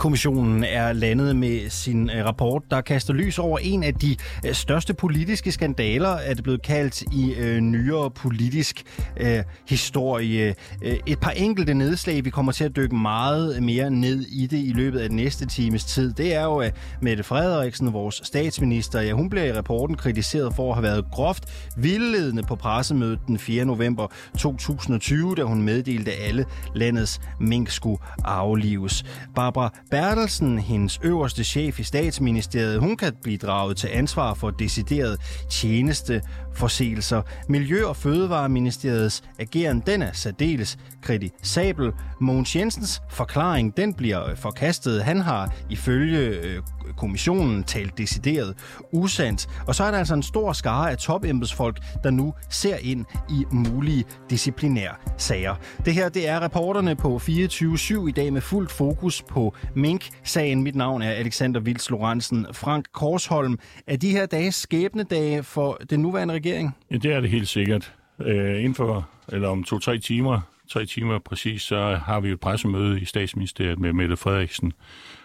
Kommissionen er landet med sin øh, rapport, der kaster lys over en af de øh, største politiske skandaler, er det blevet kaldt i øh, nyere politisk øh, historie. Øh, et par enkelte nedslag, vi kommer til at dykke meget mere ned i det i løbet af den næste times tid. Det er jo, at Mette Frederiksen, vores statsminister, ja, hun bliver i rapporten kritiseret for at have været groft vildledende på pressemødet den 4. november 2020, da hun meddelte, at alle landets mink skulle aflives. Barbara Bertelsen, hendes øverste chef i statsministeriet, hun kan blive draget til ansvar for decideret tjenesteforseelser. Miljø- og Fødevareministeriets ageren, den er særdeles kritisabel. Mogens Jensens forklaring, den bliver øh, forkastet. Han har ifølge øh, kommissionen talt decideret usandt. Og så er der altså en stor skare af topembedsfolk, der nu ser ind i mulige disciplinære sager. Det her, det er reporterne på 24-7 i dag med fuldt fokus på Mink-sagen. Mit navn er Alexander Vils Lorentzen. Frank Korsholm, er de her dage skæbnedage for den nuværende regering? Ja, det er det helt sikkert. Øh, inden for, eller om to-tre timer, tre timer præcis, så har vi et pressemøde i statsministeriet med Mette Frederiksen,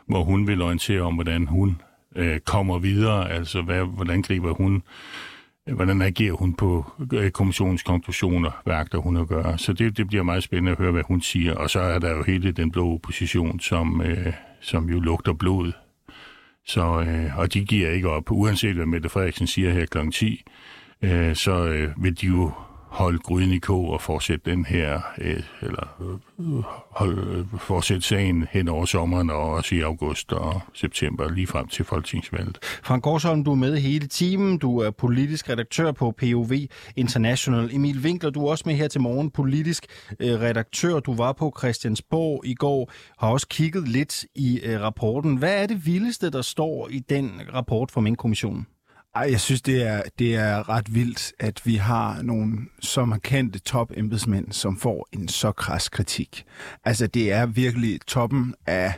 hvor hun vil orientere om, hvordan hun øh, kommer videre, altså hvad, hvordan griber hun, hvordan agerer hun på øh, kommissionens konklusioner, hvad agter hun at gøre. Så det, det bliver meget spændende at høre, hvad hun siger. Og så er der jo hele den blå opposition, som, øh, som jo lugter blod. Så, øh, og de giver ikke op, uanset hvad Mette Frederiksen siger her kl. 10, øh, så øh, vil de jo holde gryden i kog og fortsætte den her, øh, eller øh, hold, øh, fortsætte sagen hen over sommeren og også i august og september, lige frem til folketingsvalget. Frank Gårdsholm, du er med hele timen. Du er politisk redaktør på POV International. Emil Winkler, du er også med her til morgen, politisk øh, redaktør. Du var på Christiansborg i går, har også kigget lidt i øh, rapporten. Hvad er det vildeste, der står i den rapport fra Mink-kommissionen? Ej, jeg synes, det er, det er ret vildt, at vi har nogle så markante top embedsmænd, som får en så kras kritik. Altså, det er virkelig toppen af,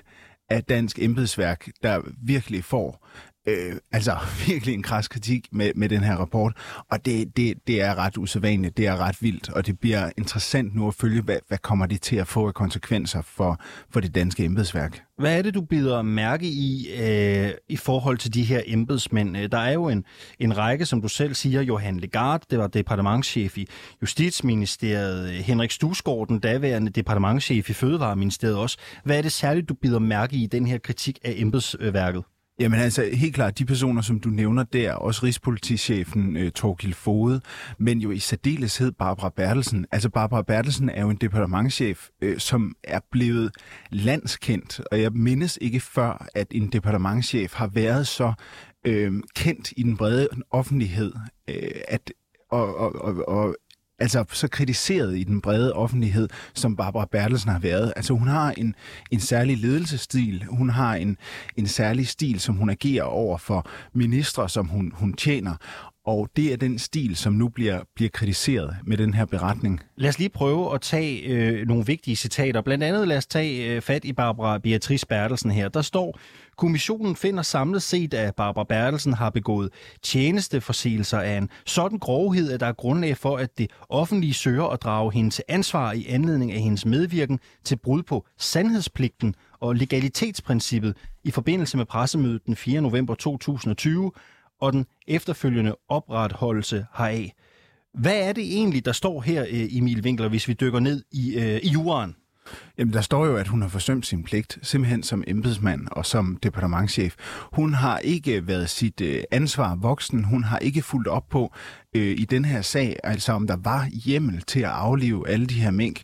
af dansk embedsværk, der virkelig får øh, altså virkelig en kras kritik med, med den her rapport, og det, det, det er ret usædvanligt, det er ret vildt, og det bliver interessant nu at følge, hvad, hvad kommer det til at få af konsekvenser for, for det danske embedsværk. Hvad er det, du bider mærke i øh, i forhold til de her embedsmænd? Øh, der er jo en, en række, som du selv siger, Johan Legard, det var departementschef i Justitsministeriet, øh, Henrik Stusgaard, den daværende departementschef i Fødevareministeriet også. Hvad er det særligt, du bider mærke i den her kritik af embedsværket? Jamen altså, helt klart, de personer, som du nævner der, også Rigspolitichefen øh, Torgild Fode, men jo i særdeleshed Barbara Bertelsen. Altså, Barbara Bertelsen er jo en departementchef, øh, som er blevet landskendt, og jeg mindes ikke før, at en departementchef har været så øh, kendt i den brede offentlighed, øh, at og, og, og, og altså så kritiseret i den brede offentlighed, som Barbara Bertelsen har været. Altså hun har en, en særlig ledelsesstil, hun har en, en særlig stil, som hun agerer over for ministre, som hun, hun tjener, og det er den stil, som nu bliver, bliver kritiseret med den her beretning. Lad os lige prøve at tage øh, nogle vigtige citater. Blandt andet lad os tage øh, fat i Barbara Beatrice Bertelsen her. Der står, kommissionen finder samlet set, at Barbara Bertelsen har begået tjenesteforseelser af en sådan grovhed, at der er grundlag for, at det offentlige søger at drage hende til ansvar i anledning af hendes medvirken til brud på sandhedspligten og legalitetsprincippet i forbindelse med pressemødet den 4. november 2020, og den efterfølgende opretholdelse heraf. Hvad er det egentlig, der står her, øh, Emil Winkler, hvis vi dykker ned i, øh, i juraen? Jamen, der står jo, at hun har forsømt sin pligt, simpelthen som embedsmand og som departementchef. Hun har ikke været sit øh, ansvar voksen. Hun har ikke fulgt op på øh, i den her sag, altså om der var hjemmel til at aflive alle de her mink.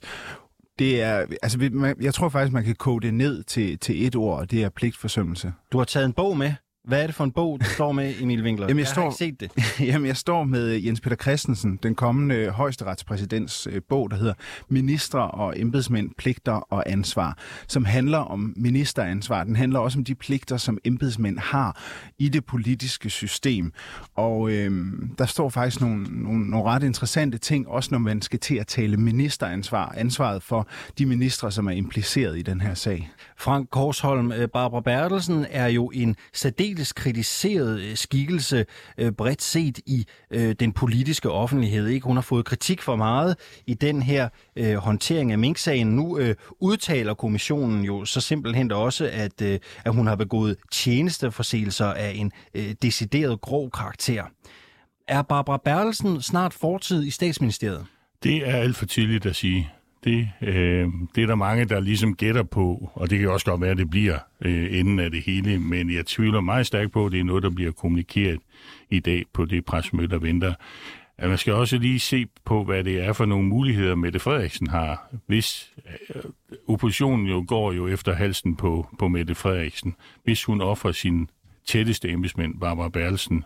Det er, altså, jeg tror faktisk, man kan kode det ned til, til et ord, og det er pligtforsømmelse. Du har taget en bog med. Hvad er det for en bog, du står med, Emil Winkler? Jamen, jeg, jeg, står, har ikke set det. Jamen, jeg står med Jens Peter Christensen, den kommende højesteretspræsidents øh, bog, der hedder Ministre og embedsmænd, pligter og ansvar, som handler om ministeransvar. Den handler også om de pligter, som embedsmænd har i det politiske system. Og øhm, der står faktisk nogle, nogle, nogle ret interessante ting, også når man skal til at tale ministeransvar, ansvaret for de ministre, som er impliceret i den her sag. Frank Korsholm, øh, Barbara Bertelsen er jo en særdeles særdeles kritiseret øh, skikkelse øh, bredt set i øh, den politiske offentlighed. Ikke? Hun har fået kritik for meget i den her øh, håndtering af Mink-sagen. Nu øh, udtaler kommissionen jo så simpelthen også, at, øh, at hun har begået tjenesteforseelser af en øh, decideret grov karakter. Er Barbara Bertelsen snart fortid i statsministeriet? Det er alt for tidligt at sige. Det, øh, det er der mange, der ligesom gætter på, og det kan også godt være, at det bliver øh, enden af det hele, men jeg tvivler meget stærkt på, at det er noget, der bliver kommunikeret i dag på det presmøde, der venter. At man skal også lige se på, hvad det er for nogle muligheder, Mette Frederiksen har. Hvis øh, oppositionen jo går jo efter halsen på, på Mette Frederiksen, hvis hun offrer sin tætteste embedsmænd, Barbara Berlsen,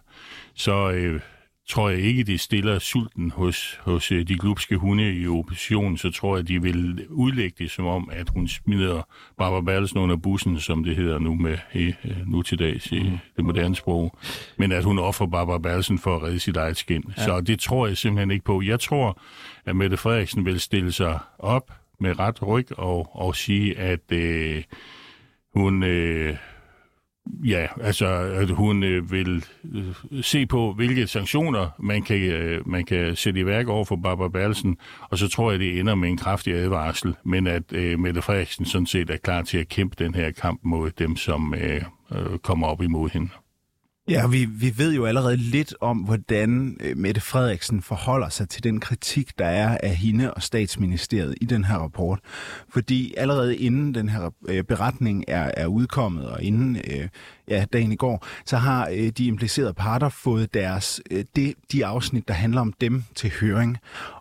så øh, tror jeg ikke, det stiller sulten hos, hos øh, de glupske hunde i oppositionen, så tror jeg, de vil udlægge det som om, at hun smider Barbara Bertelsen under bussen, som det hedder nu, med, øh, nu til dags i det moderne sprog. Men at hun offrer Barbara Bertelsen for at redde sit eget skin. Ja. Så det tror jeg simpelthen ikke på. Jeg tror, at Mette Frederiksen vil stille sig op med ret ryg og, og sige, at øh, hun... Øh, Ja, altså at hun øh, vil øh, se på, hvilke sanktioner man kan, øh, man kan sætte i værk over for Barbara Berlsen, og så tror jeg, det ender med en kraftig advarsel, men at øh, Mette Frederiksen sådan set er klar til at kæmpe den her kamp mod dem, som øh, øh, kommer op imod hende. Ja, vi, vi ved jo allerede lidt om, hvordan øh, Mette Frederiksen forholder sig til den kritik, der er af hende og statsministeriet i den her rapport. Fordi allerede inden den her øh, beretning er, er udkommet, og inden øh, ja, dagen i går, så har øh, de implicerede parter fået deres, øh, det, de afsnit, der handler om dem, til høring.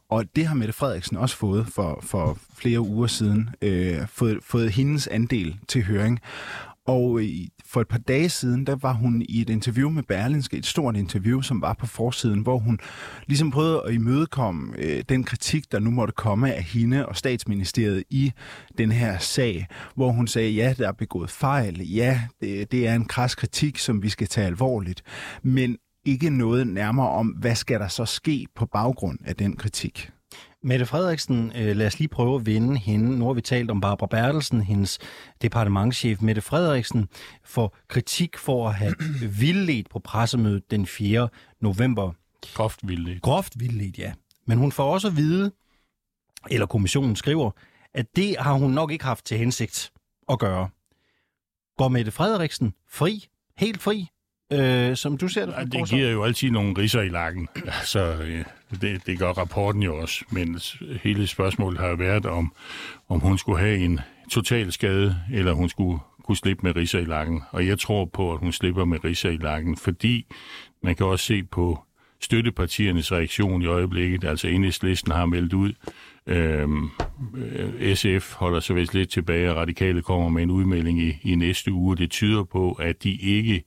Og det har Mette Frederiksen også fået for, for flere uger siden, øh, fået, fået hendes andel til høring. Og for et par dage siden, der var hun i et interview med Berlinske, et stort interview, som var på forsiden, hvor hun ligesom prøvede at imødekomme øh, den kritik, der nu måtte komme af hende og statsministeriet i den her sag, hvor hun sagde, ja, der er begået fejl, ja, det, det er en kras kritik, som vi skal tage alvorligt, men ikke noget nærmere om, hvad skal der så ske på baggrund af den kritik. Mette Frederiksen, øh, lad os lige prøve at vinde hende. Nu har vi talt om Barbara Bertelsen, hendes departementchef Mette Frederiksen, for kritik for at have vildledt på pressemødet den 4. november. Groft vildledt. Groft vildledt, ja. Men hun får også at vide, eller kommissionen skriver, at det har hun nok ikke haft til hensigt at gøre. Går Mette Frederiksen fri, helt fri, øh, som du ser det? Ja, det giver jo altid nogle riser i lakken. Så øh, det, det gør rapporten jo også. Men hele spørgsmålet har været om, om hun skulle have en total skade, eller hun skulle kunne slippe med riser i lakken. Og jeg tror på, at hun slipper med riser i lakken, fordi man kan også se på støttepartiernes reaktion i øjeblikket. Altså enhedslisten har meldt ud, Øhm, øh, SF holder sig vist lidt tilbage, og radikale kommer med en udmelding i, i næste uge. Det tyder på, at de ikke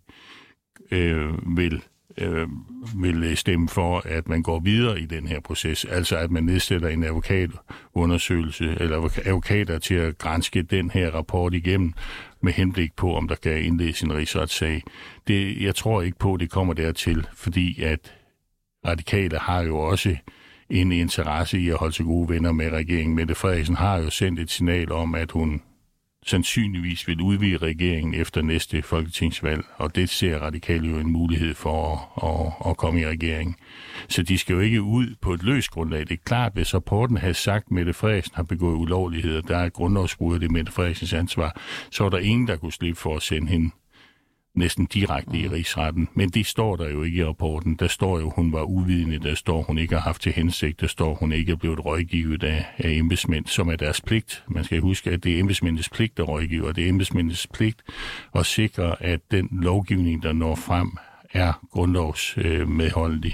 øh, vil, øh, vil øh, stemme for, at man går videre i den her proces. Altså at man nedsætter en advokatundersøgelse, eller advokater til at grænske den her rapport igennem, med henblik på, om der kan indlæses en rigsretssag. Det, jeg tror ikke på, at det kommer dertil, fordi at radikale har jo også en interesse i at holde sig gode venner med regeringen. Mette Frederiksen har jo sendt et signal om, at hun sandsynligvis vil udvide regeringen efter næste folketingsvalg, og det ser radikale jo en mulighed for at, at, at komme i regeringen. Så de skal jo ikke ud på et løst grundlag. Det er klart, hvis rapporten havde sagt, at Mette Frederiksen har begået ulovligheder, der er grundlovsbrud, det er Mette Frederiksens ansvar, så er der ingen, der kunne slippe for at sende hende næsten direkte i rigsretten. Men det står der jo ikke i rapporten. Der står jo, hun var uvidende. Der står, hun ikke har haft til hensigt. Der står, hun ikke er blevet rådgivet af, af embedsmænd, som er deres pligt. Man skal huske, at det er embedsmændenes pligt at rådgive, og det er embedsmændenes pligt at sikre, at den lovgivning, der når frem, er grundlovsmedholdelig.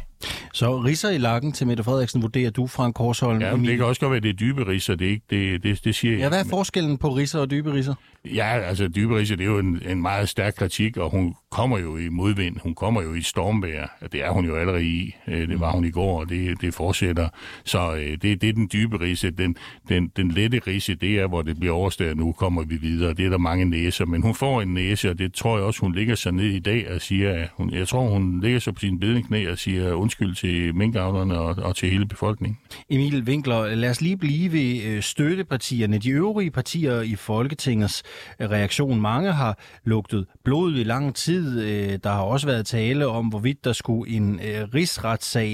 Så riser i lakken til Mette Frederiksen vurderer du, Frank Korsholm? Ja, men det kan også godt være, at det er dybe riser. Det, er ikke, det, det, det siger Ja, hvad er forskellen på riser og dybe riser? Ja, altså dybe riser, det er jo en, en meget stærk kritik, og hun kommer jo i modvind. Hun kommer jo i stormvær. Det er hun jo allerede i. Øh, det var hun i går, og det, det fortsætter. Så øh, det, det er den dybe rise. Den, den, den lette rise, det er, hvor det bliver overstået. Nu kommer vi videre. Det er der mange næser. Men hun får en næse, og det tror jeg også, hun ligger sig ned i dag og siger, at hun, jeg tror, hun ligger sig på sin bedeknæ og siger, undskyld, undskyld til minkavlerne og, og til hele befolkningen. Emil Winkler, lad os lige blive ved øh, støttepartierne. De øvrige partier i Folketingets øh, reaktion. Mange har lugtet blod i lang tid. Øh, der har også været tale om, hvorvidt der skulle en rigsretssag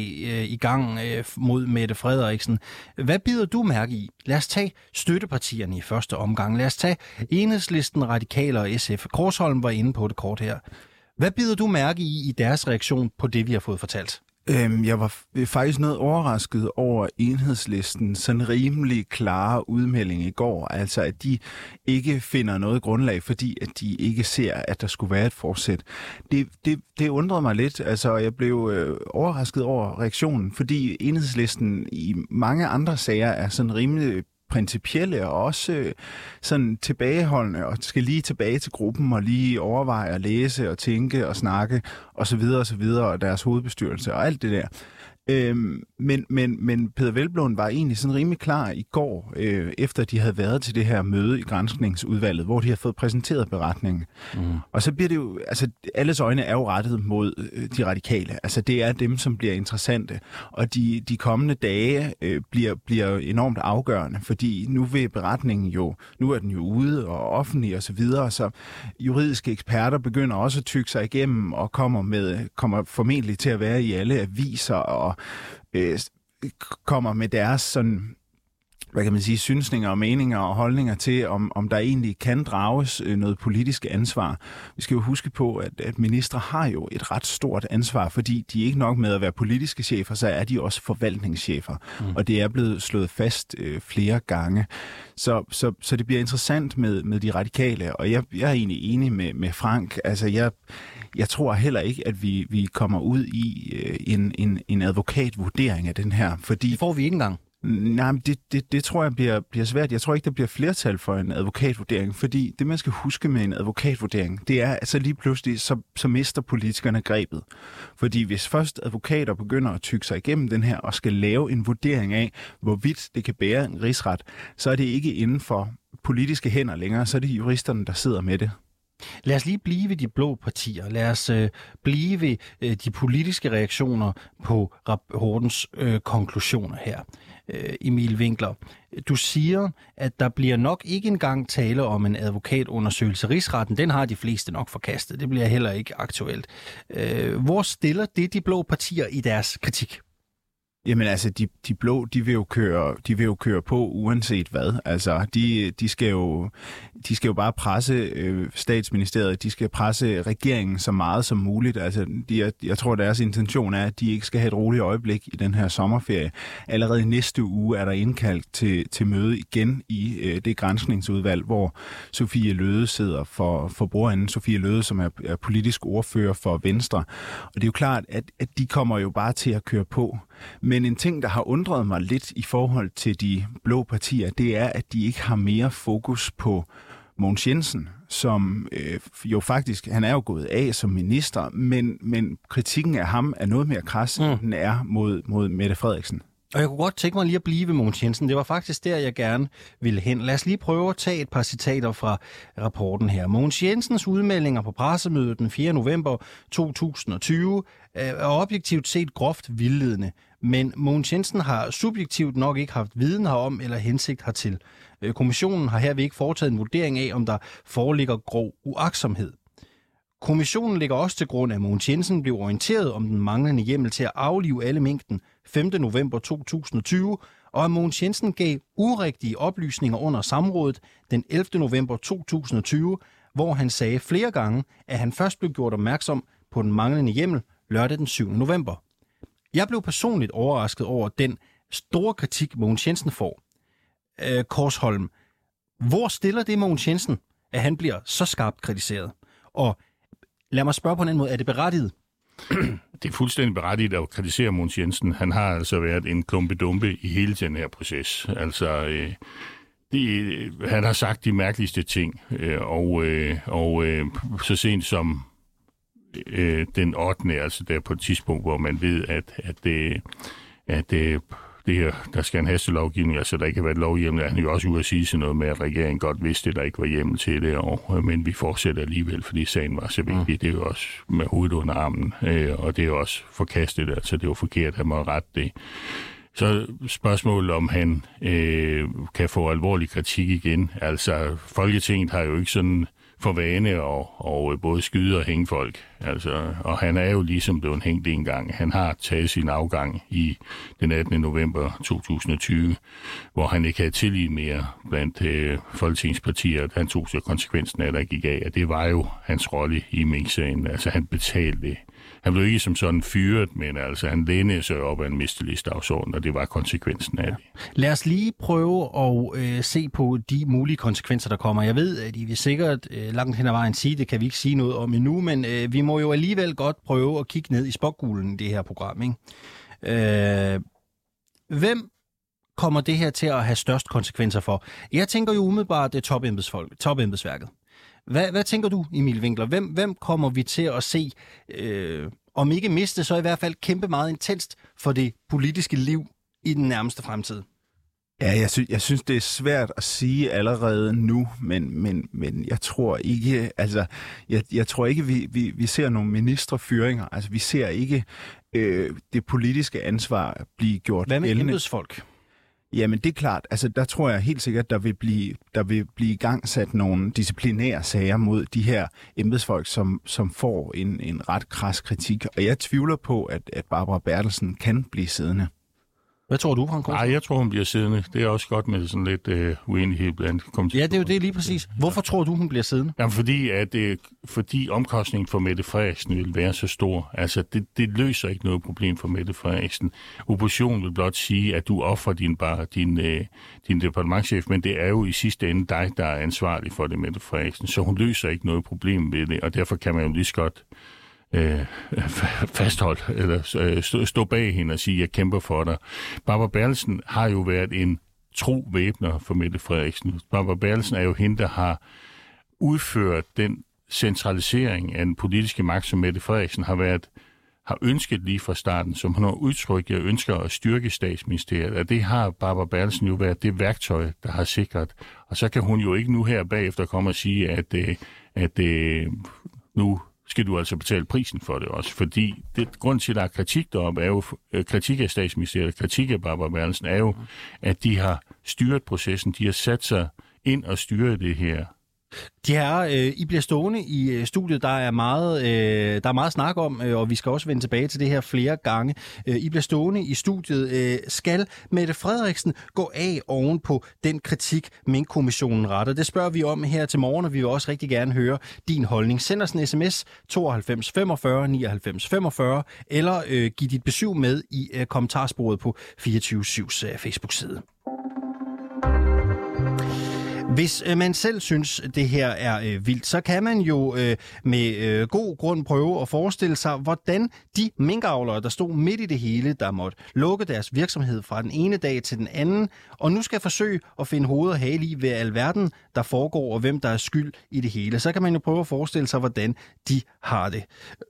i gang mod Mette Frederiksen. Hvad bider du mærke i? Lad os tage støttepartierne i første omgang. Lad os tage Enhedslisten, Radikale og SF. Korsholm var inde på det kort her. Hvad bider du mærke i i deres reaktion på det, vi har fået fortalt? Øhm, jeg var faktisk noget overrasket over enhedslisten sådan rimelig klare udmelding i går. Altså, at de ikke finder noget grundlag, fordi at de ikke ser, at der skulle være et forsæt. Det, det, det undrede mig lidt. Altså, jeg blev øh, overrasket over reaktionen, fordi enhedslisten i mange andre sager er sådan rimelig principielle og også øh, sådan tilbageholdende og skal lige tilbage til gruppen og lige overveje at læse og tænke og snakke og så videre og så videre og deres hovedbestyrelse og alt det der. Øhm, men, men, men Peter Velblom var egentlig sådan rimelig klar i går, øh, efter de havde været til det her møde i grænskningsudvalget, hvor de har fået præsenteret beretningen. Mm. Og så bliver det jo, altså alles øjne er jo rettet mod øh, de radikale. Altså det er dem, som bliver interessante. Og de, de kommende dage øh, bliver, bliver enormt afgørende, fordi nu vil beretningen jo, nu er den jo ude og offentlig og så videre, så juridiske eksperter begynder også at tykke sig igennem og kommer, med, kommer formentlig til at være i alle aviser og øh, kommer med deres sådan hvad kan man sige, synsninger og meninger og holdninger til, om, om der egentlig kan drages øh, noget politisk ansvar. Vi skal jo huske på, at, at ministre har jo et ret stort ansvar, fordi de er ikke nok med at være politiske chefer, så er de også forvaltningschefer. Mm. Og det er blevet slået fast øh, flere gange. Så, så, så det bliver interessant med, med de radikale, og jeg, jeg er egentlig enig med, med Frank. Altså, jeg, jeg tror heller ikke, at vi, vi kommer ud i øh, en, en, en advokatvurdering af den her, fordi... Det får vi ikke engang. Nej, det, det, det tror jeg bliver, bliver svært. Jeg tror ikke, der bliver flertal for en advokatvurdering, fordi det, man skal huske med en advokatvurdering, det er, at så lige pludselig, så, så mister politikerne grebet. Fordi hvis først advokater begynder at tykke sig igennem den her og skal lave en vurdering af, hvorvidt det kan bære en rigsret, så er det ikke inden for politiske hænder længere, så er det juristerne, der sidder med det. Lad os lige blive ved de blå partier. Lad os øh, blive ved øh, de politiske reaktioner på rapportens øh, konklusioner her. Øh, Emil Winkler, du siger, at der bliver nok ikke engang tale om en advokatundersøgelse. Rigsretten, den har de fleste nok forkastet. Det bliver heller ikke aktuelt. Øh, hvor stiller det de blå partier i deres kritik? Jamen altså, de, de blå, de vil, jo køre, de vil jo køre på uanset hvad. Altså, de, de, skal, jo, de skal jo bare presse øh, statsministeriet, de skal presse regeringen så meget som muligt. Altså, de, jeg, jeg tror, deres intention er, at de ikke skal have et roligt øjeblik i den her sommerferie. Allerede næste uge er der indkaldt til, til møde igen i øh, det grænsningsudvalg, hvor Sofie Løde sidder for, for broranden. Sofie Løde, som er, er politisk ordfører for Venstre. Og det er jo klart, at, at de kommer jo bare til at køre på. Men en ting, der har undret mig lidt i forhold til de blå partier, det er, at de ikke har mere fokus på Mogens Jensen, som øh, jo faktisk, han er jo gået af som minister, men, men kritikken af ham er noget mere kras, mm. end den er mod, mod Mette Frederiksen. Og jeg kunne godt tænke mig lige at blive ved Mogens Jensen. Det var faktisk der, jeg gerne ville hen. Lad os lige prøve at tage et par citater fra rapporten her. Mogens Jensens udmeldinger på pressemødet den 4. november 2020 er objektivt set groft vildledende. Men Mogens Jensen har subjektivt nok ikke haft viden herom eller hensigt hertil. Øh, kommissionen har herved ikke foretaget en vurdering af, om der foreligger grov uaksomhed. Kommissionen ligger også til grund, at Mogens Jensen blev orienteret om den manglende hjemmel til at aflive alle mængden 5. november 2020, og at Mogens Jensen gav urigtige oplysninger under samrådet den 11. november 2020, hvor han sagde flere gange, at han først blev gjort opmærksom på den manglende hjemmel lørdag den 7. november. Jeg blev personligt overrasket over den store kritik, Mogens Jensen får. Øh, Korsholm, hvor stiller det Mogens Jensen, at han bliver så skarpt kritiseret? Og lad mig spørge på en anden måde, er det berettiget? Det er fuldstændig berettiget at kritisere Mogens Jensen. Han har altså været en klumpedumpe i hele den her proces. Altså, øh, det, øh, han har sagt de mærkeligste ting, øh, og, øh, og øh, så sent som øh, den 8. altså der på et tidspunkt, hvor man ved, at, at, det, at det, det her, der skal en hastelovgivning, altså der ikke har været lovhjemmel, han er jo også ude at sige sådan noget med, at regeringen godt vidste, at der ikke var hjemmel til det, og, men vi fortsætter alligevel, fordi sagen var så vigtig. Mm. Det er jo også med hovedet under armen, øh, og det er jo også forkastet, altså det er jo forkert, at man rette det. Så spørgsmålet om han øh, kan få alvorlig kritik igen. Altså, Folketinget har jo ikke sådan for vane og, og øh, både skyde og hænge folk. Altså, og han er jo ligesom blevet hængt en gang. Han har taget sin afgang i den 18. november 2020, hvor han ikke havde tillid mere blandt øh, folketingspartier. Han tog sig konsekvensen af, der gik af, at det var jo hans rolle i Mink-sagen. Altså, han betalte han blev ikke som sådan fyret, men altså han lænede sig op af en mistillidsdagsorden, og det var konsekvensen af det. Lad os lige prøve at øh, se på de mulige konsekvenser, der kommer. Jeg ved, at I vil sikkert øh, langt hen ad vejen sige, det kan vi ikke sige noget om endnu, men øh, vi må jo alligevel godt prøve at kigge ned i spokgulen i det her program. Ikke? Øh, hvem kommer det her til at have størst konsekvenser for? Jeg tænker jo umiddelbart, det er topembedsfolk, topembedsværket. Hvad, hvad tænker du, Emil Winkler? Hvem, hvem kommer vi til at se, øh, om ikke miste, så i hvert fald kæmpe meget intenst for det politiske liv i den nærmeste fremtid? Ja, jeg, sy- jeg synes, det er svært at sige allerede nu, men, men, men jeg tror ikke, altså, jeg, jeg tror ikke, vi, vi, vi ser nogle ministrefyringer. Altså, vi ser ikke øh, det politiske ansvar blive gjort Hvad med embedsfolk? Jamen det er klart, altså der tror jeg helt sikkert, der vil blive, der vil blive igangsat nogle disciplinære sager mod de her embedsfolk, som, som får en, en ret kras kritik. Og jeg tvivler på, at, at Barbara Bertelsen kan blive siddende. Hvad tror du, Frank? Nej, jeg tror, hun bliver siddende. Det er også godt med sådan lidt øh, uenighed blandt Ja, det er jo det lige præcis. Hvorfor tror du, hun bliver siddende? Jamen, fordi, at, øh, fordi omkostningen for Mette Frederiksen vil være så stor. Altså, det, det løser ikke noget problem for Mette Frederiksen. Oppositionen vil blot sige, at du offrer din, bare din, øh, din departementchef, men det er jo i sidste ende dig, der er ansvarlig for det, Mette Frederiksen. Så hun løser ikke noget problem ved det, og derfor kan man jo lige så godt øh, fastholdt, eller øh, stå, stå bag hende og sige, jeg kæmper for dig. Barbara Berlsen har jo været en tro væbner for Mette Frederiksen. Barbara Berlsen er jo hende, der har udført den centralisering af den politiske magt, som Mette Frederiksen har været har ønsket lige fra starten, som hun har udtrykt, jeg ønsker at styrke statsministeriet, og det har Barbara Berlsen jo været det værktøj, der har sikret. Og så kan hun jo ikke nu her bagefter komme og sige, at, øh, at, at nu skal du altså betale prisen for det også. Fordi det, grund til, at der er kritik deroppe, er jo øh, kritik af statsministeriet, kritik af Barbara Berlsen, er jo, at de har styret processen, de har sat sig ind og styret det her de her, øh, I bliver stående i øh, studiet. Der er meget, øh, der er meget snak om, øh, og vi skal også vende tilbage til det her flere gange. Øh, I bliver stående i studiet. Øh, skal Mette Frederiksen gå af oven på den kritik, Mink-kommissionen retter? Det spørger vi om her til morgen, og vi vil også rigtig gerne høre din holdning. Send os en sms 92 45 99 45, eller øh, giv dit besøg med i øh, kommentarsporet på 24-7's øh, Facebook-side. Hvis øh, man selv synes, det her er øh, vildt, så kan man jo øh, med øh, god grund prøve at forestille sig, hvordan de minkavlere, der stod midt i det hele, der måtte lukke deres virksomhed fra den ene dag til den anden, og nu skal forsøge at finde hoved og hale i ved alverden, der foregår, og hvem der er skyld i det hele. Så kan man jo prøve at forestille sig, hvordan de har det.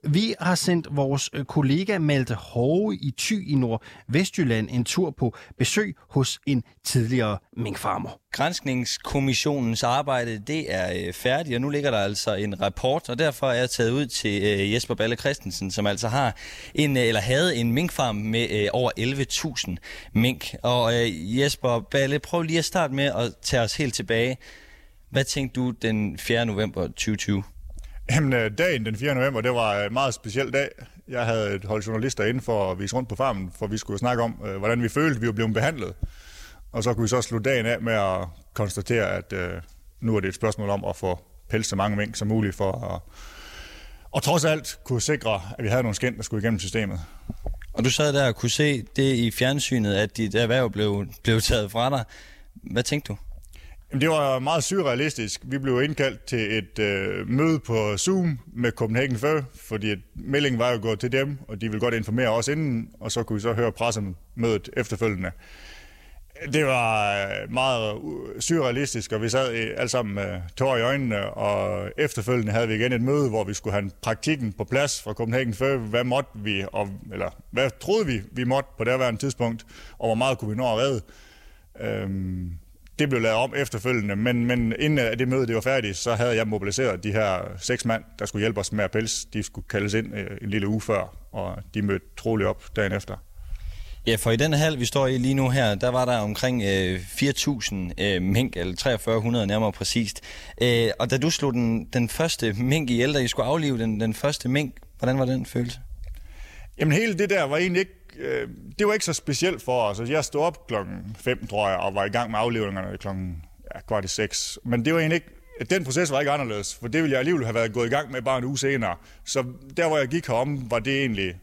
Vi har sendt vores øh, kollega Malte Hove i Thy i Nordvestjylland en tur på besøg hos en tidligere minkfarmer. Grænskningskommissionens arbejde, det er øh, færdigt, og nu ligger der altså en rapport, og derfor er jeg taget ud til øh, Jesper Balle Christensen, som altså har en, øh, eller havde en minkfarm med øh, over 11.000 mink. Og øh, Jesper Balle, prøv lige at starte med at tage os helt tilbage. Hvad tænkte du den 4. november 2020? Jamen, øh, dagen den 4. november, det var en meget speciel dag. Jeg havde et hold journalister inde for at vise rundt på farmen, for vi skulle snakke om, øh, hvordan vi følte, vi var blevet behandlet. Og så kunne vi så slutte dagen af med at konstatere, at øh, nu er det et spørgsmål om at få pelset så mange mink som muligt for at og trods alt kunne sikre, at vi havde nogle skænd, der skulle igennem systemet. Og du sad der og kunne se det i fjernsynet, at dit erhverv blev, blev taget fra dig. Hvad tænkte du? Jamen, det var meget surrealistisk. Vi blev indkaldt til et øh, møde på Zoom med Copenhagen Fur, fordi meldingen var jo gået til dem, og de ville godt informere os inden, og så kunne vi så høre pressemødet efterfølgende. Det var øh, meget øh, surrealistisk, og vi sad alle sammen øh, med tår i øjnene, og efterfølgende havde vi igen et møde, hvor vi skulle have praktikken på plads fra Copenhagen Før. Hvad måtte vi, og, eller hvad troede vi, vi måtte på det tidspunkt, og hvor meget kunne vi nå at redde. Øhm, det blev lavet om efterfølgende, men, men inden det møde det var færdigt, så havde jeg mobiliseret de her seks mand, der skulle hjælpe os med at pels. De skulle kaldes ind en lille uge før, og de mødte troligt op dagen efter. Ja, for i den hal, vi står i lige nu her, der var der omkring øh, 4.000 øh, mink, eller 4300 nærmere præcist. Øh, og da du slog den, den første mink i ældre, I skulle aflive den, den første mink, hvordan var den følelse? Jamen hele det der var egentlig ikke, øh, det var ikke så specielt for os. Altså, jeg stod op klokken 5, tror jeg, og var i gang med aflevningerne klokken ja, kvart i 6. Men det var egentlig ikke, den proces var ikke anderledes, for det ville jeg alligevel have været gået i gang med bare en uge senere. Så der, hvor jeg gik herom, var det egentlig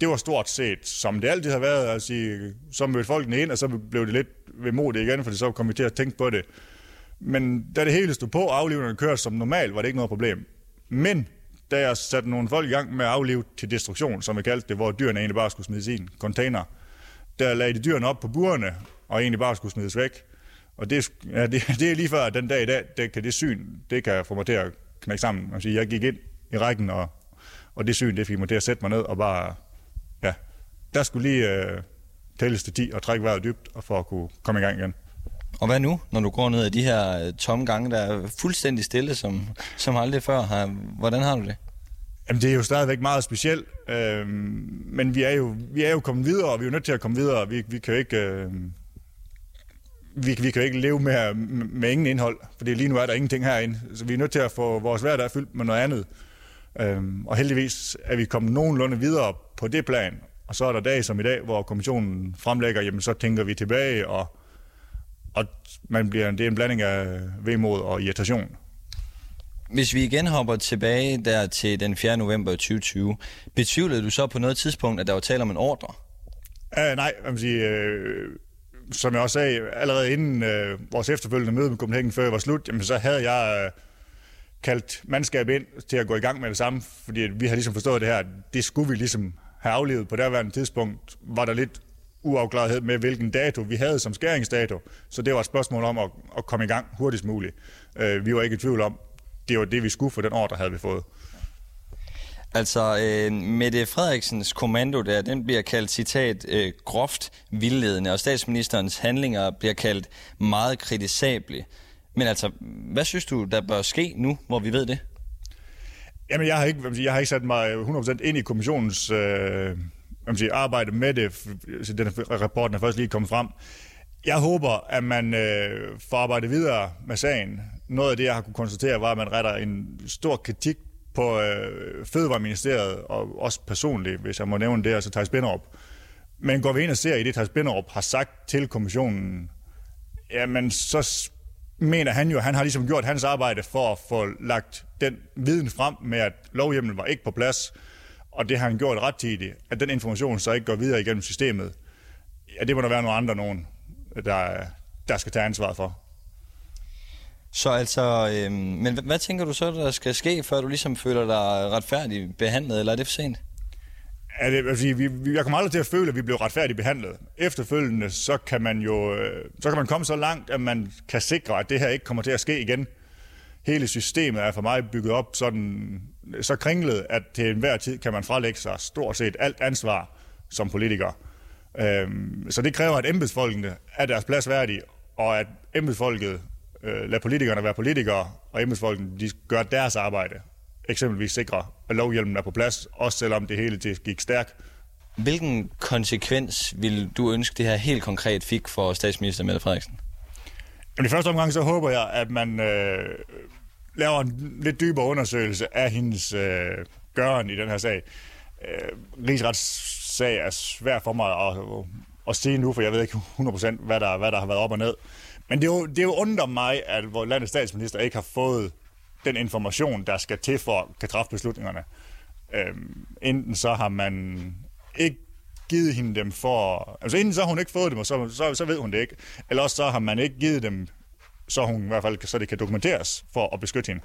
det var stort set, som det altid har været. Altså, så mødte folkene ind, og så blev det lidt vemodigt igen, for så kom vi til at tænke på det. Men da det hele stod på, aflivningen kørte som normalt, var det ikke noget problem. Men da jeg satte nogle folk i gang med at aflive til destruktion, som vi kaldte det, hvor dyrene egentlig bare skulle smides i en container, der lagde de dyrene op på burene, og egentlig bare skulle smides væk. Og det, ja, det, det er lige før, at den dag i dag, det kan det syn, det kan få mig til at knække sammen. Altså, jeg gik ind i rækken, og, og det syn, det fik mig til at sætte mig ned og bare ja, der skulle lige øh, tælles til 10 og trække vejret dybt og for at kunne komme i gang igen. Og hvad nu, når du går ned ad de her øh, tomme gange, der er fuldstændig stille, som, som aldrig før har? Hvordan har du det? Jamen, det er jo stadigvæk meget specielt, øh, men vi er, jo, vi er jo kommet videre, og vi er jo nødt til at komme videre. Vi, vi kan jo ikke... Øh, vi, vi kan jo ikke leve med, med, med ingen indhold, for lige nu er der ingenting herinde. Så vi er nødt til at få vores hverdag fyldt med noget andet. Øhm, og heldigvis er vi kommet nogenlunde videre på det plan. Og så er der dage som i dag, hvor kommissionen fremlægger, jamen så tænker vi tilbage, og, og man bliver, det er en blanding af vemod og irritation. Hvis vi igen hopper tilbage der til den 4. november 2020, betvivlede du så på noget tidspunkt, at der var tale om en ordre? Uh, nej, jeg vil sige, uh, som jeg også sagde, allerede inden uh, vores efterfølgende møde med Copenhagen før var slut, jamen, så havde jeg uh, kaldt mandskab ind til at gå i gang med det samme, fordi vi har ligesom forstået det her, det skulle vi ligesom have aflevet på det tidspunkt, var der lidt uafklarethed med, hvilken dato vi havde som skæringsdato. Så det var et spørgsmål om at, at komme i gang hurtigst muligt. Øh, vi var ikke i tvivl om, det var det, vi skulle for den ordre, havde vi fået. Altså, øh, Mette Frederiksens kommando der, den bliver kaldt, citat, øh, groft vildledende, og statsministerens handlinger bliver kaldt meget kritisable. Men altså, hvad synes du, der bør ske nu, hvor vi ved det? Jamen, jeg har ikke, jeg har ikke sat mig øh, 100% ind i kommissionens øh, sige, arbejde med det. Den rapporten er først lige kommet frem. Jeg håber, at man øh, får arbejdet videre med sagen. Noget af det, jeg har kunne konstatere, var, at man retter en stor kritik på øh, Fødevareministeriet, og også personligt, hvis jeg må nævne det, altså Thijs Binderup. Men går vi ind og ser i det, Thijs Binderup har sagt til kommissionen, jamen så mener han jo, at han har ligesom gjort hans arbejde for at få lagt den viden frem med, at lovhjemmen var ikke på plads, og det har han gjort rettidigt, at den information så ikke går videre igennem systemet. Ja, det må der være nogle andre nogen, der, der skal tage ansvar for. Så altså, øh, men hvad tænker du så, der skal ske, før du ligesom føler dig retfærdigt behandlet, eller er det for sent? Er det, altså, vi, vi, jeg kommer aldrig til at føle, at vi blev retfærdigt behandlet. Efterfølgende, så kan man jo øh, så kan man komme så langt, at man kan sikre, at det her ikke kommer til at ske igen. Hele systemet er for mig bygget op sådan, så kringlet, at til enhver tid kan man frelægge sig stort set alt ansvar som politiker. Øhm, så det kræver, at embedsfolkene er deres plads værdige, og at embedsfolket øh, lader politikerne være politikere, og embedsfolkene de gør deres arbejde eksempelvis sikre, at lovhjelmen er på plads, også selvom det hele det gik stærkt. Hvilken konsekvens vil du ønske, det her helt konkret fik for statsminister Mette Frederiksen? Jamen, I første omgang så håber jeg, at man øh, laver en lidt dybere undersøgelse af hendes øh, gøren i den her sag. Øh, rigsretssag er svær for mig at, at sige nu, for jeg ved ikke 100% hvad der, hvad der har været op og ned. Men det er jo, det er jo undrer mig, at vores landets statsminister ikke har fået den information, der skal til for at kan træffe beslutningerne. Øhm, enten så har man ikke givet hende dem for... Altså enten så har hun ikke fået dem, og så, så, så ved hun det ikke. Eller også så har man ikke givet dem, så hun i hvert fald så det kan dokumenteres for at beskytte hende.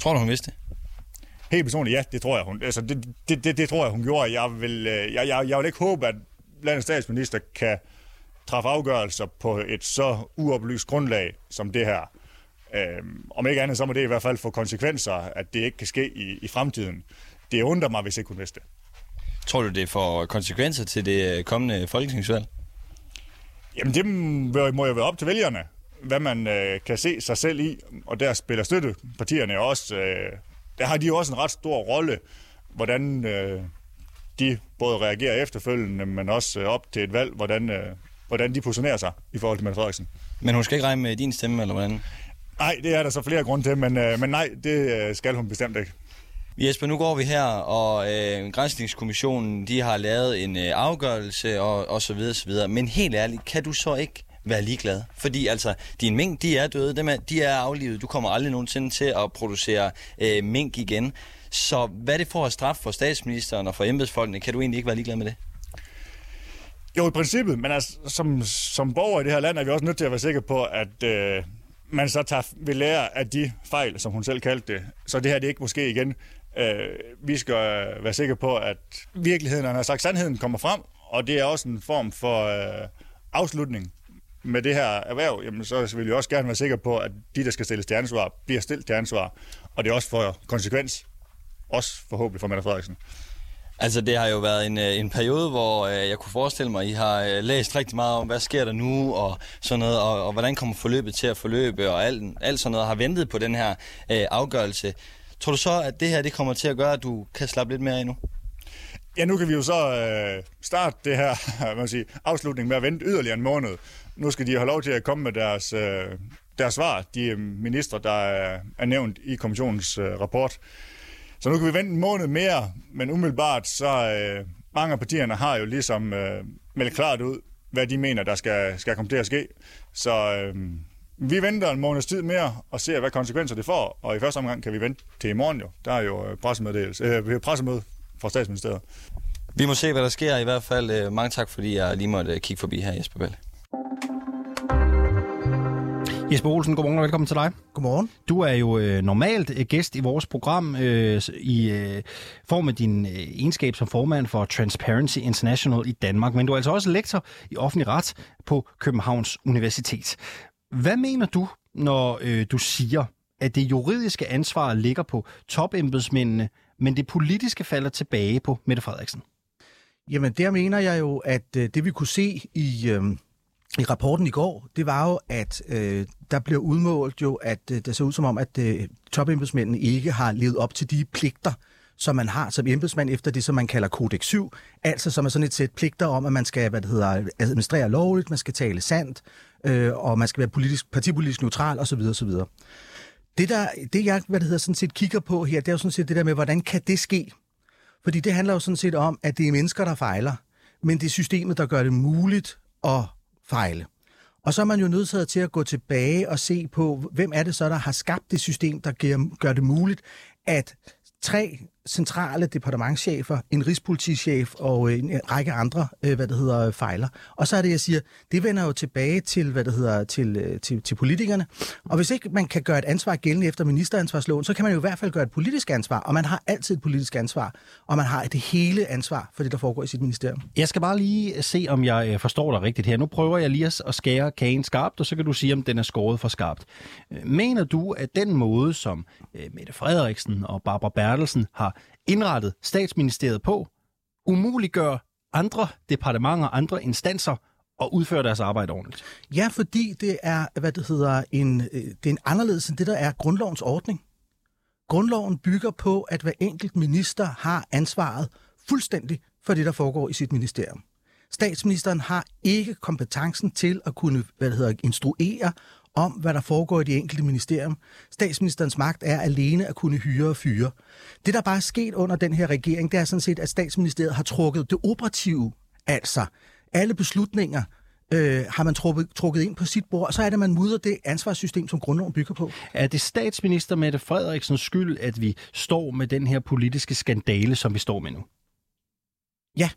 Tror du, hun vidste det? Helt personligt, ja, det tror jeg, hun, altså, det, det, det, det tror jeg, hun gjorde. Jeg vil, øh, jeg, jeg, jeg vil ikke håbe, at landets statsminister kan træffe afgørelser på et så uoplyst grundlag som det her. Øhm, om ikke andet, så må det i hvert fald få konsekvenser, at det ikke kan ske i, i fremtiden. Det undrer mig, hvis ikke hun vidste det. Tror du, det får konsekvenser til det øh, kommende folketingsvalg? Jamen det må jo være op til vælgerne, hvad man øh, kan se sig selv i, og der spiller støttepartierne også. Øh, der har de jo også en ret stor rolle, hvordan øh, de både reagerer efterfølgende, men også øh, op til et valg, hvordan, øh, hvordan de positionerer sig i forhold til Mette Frederiksen. Men hun skal ikke regne med din stemme, eller hvordan? Nej, det er der så flere grunde til, men, øh, men nej, det øh, skal hun bestemt ikke. Jesper, nu går vi her, og øh, Grænsningskommissionen, de har lavet en øh, afgørelse, og, og så videre, så videre. Men helt ærligt, kan du så ikke være ligeglad? Fordi altså, din mink, de er døde, dem er, de er aflivet. Du kommer aldrig nogensinde til at producere øh, mink igen. Så hvad det får at straf for statsministeren og for embedsfolkene, kan du egentlig ikke være ligeglad med det? Jo, i princippet, men altså, som, som borger i det her land er vi også nødt til at være sikre på, at øh, man så tager, ved lære af de fejl, som hun selv kaldte det. Så det her det ikke måske igen. Øh, vi skal øh, være sikre på, at virkeligheden, han har sagt, sandheden kommer frem, og det er også en form for øh, afslutning med det her erhverv, jamen så vil vi også gerne være sikre på, at de, der skal stilles til ansvar, bliver stillet til ansvar. Og det er også for konsekvens, også forhåbentlig for Mette Frederiksen. Altså, det har jo været en, øh, en periode, hvor øh, jeg kunne forestille mig, at I har øh, læst rigtig meget om, hvad sker der nu, og sådan noget, og, og hvordan kommer forløbet til at forløbe, og alt, alt sådan noget, har ventet på den her øh, afgørelse. Tror du så, at det her det kommer til at gøre, at du kan slappe lidt mere af nu? Ja, nu kan vi jo så øh, starte det her man sige, afslutning med at vente yderligere en måned. Nu skal de have lov til at komme med deres, øh, deres svar, de øh, ministre, der er, er nævnt i kommissionens øh, rapport. Så nu kan vi vente en måned mere, men umiddelbart så øh, mange af partierne har jo ligesom øh, meldt klart ud, hvad de mener, der skal, skal komme til at ske. Så øh, vi venter en måneds tid mere og ser, hvad konsekvenser det får. Og i første omgang kan vi vente til i morgen jo. Der er jo øh, pressemøde, øh, pressemøde fra statsministeriet. Vi må se, hvad der sker i hvert fald. Øh, mange tak, fordi jeg lige måtte øh, kigge forbi her, Jesper Bell. Jesper Olsen, godmorgen og velkommen til dig. Godmorgen. Du er jo øh, normalt øh, gæst i vores program øh, i øh, form af din øh, egenskab som formand for Transparency International i Danmark, men du er altså også lektor i offentlig ret på Københavns Universitet. Hvad mener du, når øh, du siger, at det juridiske ansvar ligger på topembedsmændene, men det politiske falder tilbage på Mette Frederiksen? Jamen, der mener jeg jo, at øh, det vi kunne se i, øh, i rapporten i går, det var jo, at øh, der blev udmålt jo, at øh, det ser ud som om, at øh, topembedsmændene ikke har levet op til de pligter, som man har som embedsmand efter det, som man kalder Kodex 7, altså som er sådan et sæt pligter om, at man skal hvad det hedder, administrere lovligt, man skal tale sandt, øh, og man skal være politisk, partipolitisk neutral osv. osv. Det, der, det jeg hvad det hedder, sådan set kigger på her, det er jo sådan set det der med, hvordan kan det ske? Fordi det handler jo sådan set om, at det er mennesker, der fejler, men det er systemet, der gør det muligt at fejle. Og så er man jo nødt til at gå tilbage og se på, hvem er det så, der har skabt det system, der gør det muligt, at tre centrale departementchefer, en rigspolitichef og øh, en række andre, øh, hvad det hedder, fejler. Og så er det, jeg siger, det vender jo tilbage til, hvad det hedder, til, øh, til, til politikerne. Og hvis ikke man kan gøre et ansvar gældende efter ministeransvarsloven, så kan man jo i hvert fald gøre et politisk ansvar, og man har altid et politisk ansvar, og man har det hele ansvar for det, der foregår i sit ministerium. Jeg skal bare lige se, om jeg forstår dig rigtigt her. Nu prøver jeg lige at skære kagen skarpt, og så kan du sige, om den er skåret for skarpt. Mener du, at den måde, som Mette Frederiksen og Barbara Bertelsen har indrettet statsministeriet på, umuliggør andre departementer, andre instanser at udføre deres arbejde ordentligt. Ja, fordi det er, hvad det hedder, en, øh, det er en anderledes end det, der er grundlovens ordning. Grundloven bygger på, at hver enkelt minister har ansvaret fuldstændig for det, der foregår i sit ministerium. Statsministeren har ikke kompetencen til at kunne hvad det hedder, instruere om, hvad der foregår i de enkelte ministerium. Statsministerens magt er alene at kunne hyre og fyre. Det, der bare er sket under den her regering, det er sådan set, at statsministeriet har trukket det operative, altså alle beslutninger, øh, har man trukket, trukket ind på sit bord, og så er det, man mudder det ansvarssystem, som grundloven bygger på. Er det statsminister Mette Frederiksens skyld, at vi står med den her politiske skandale, som vi står med nu? Ja.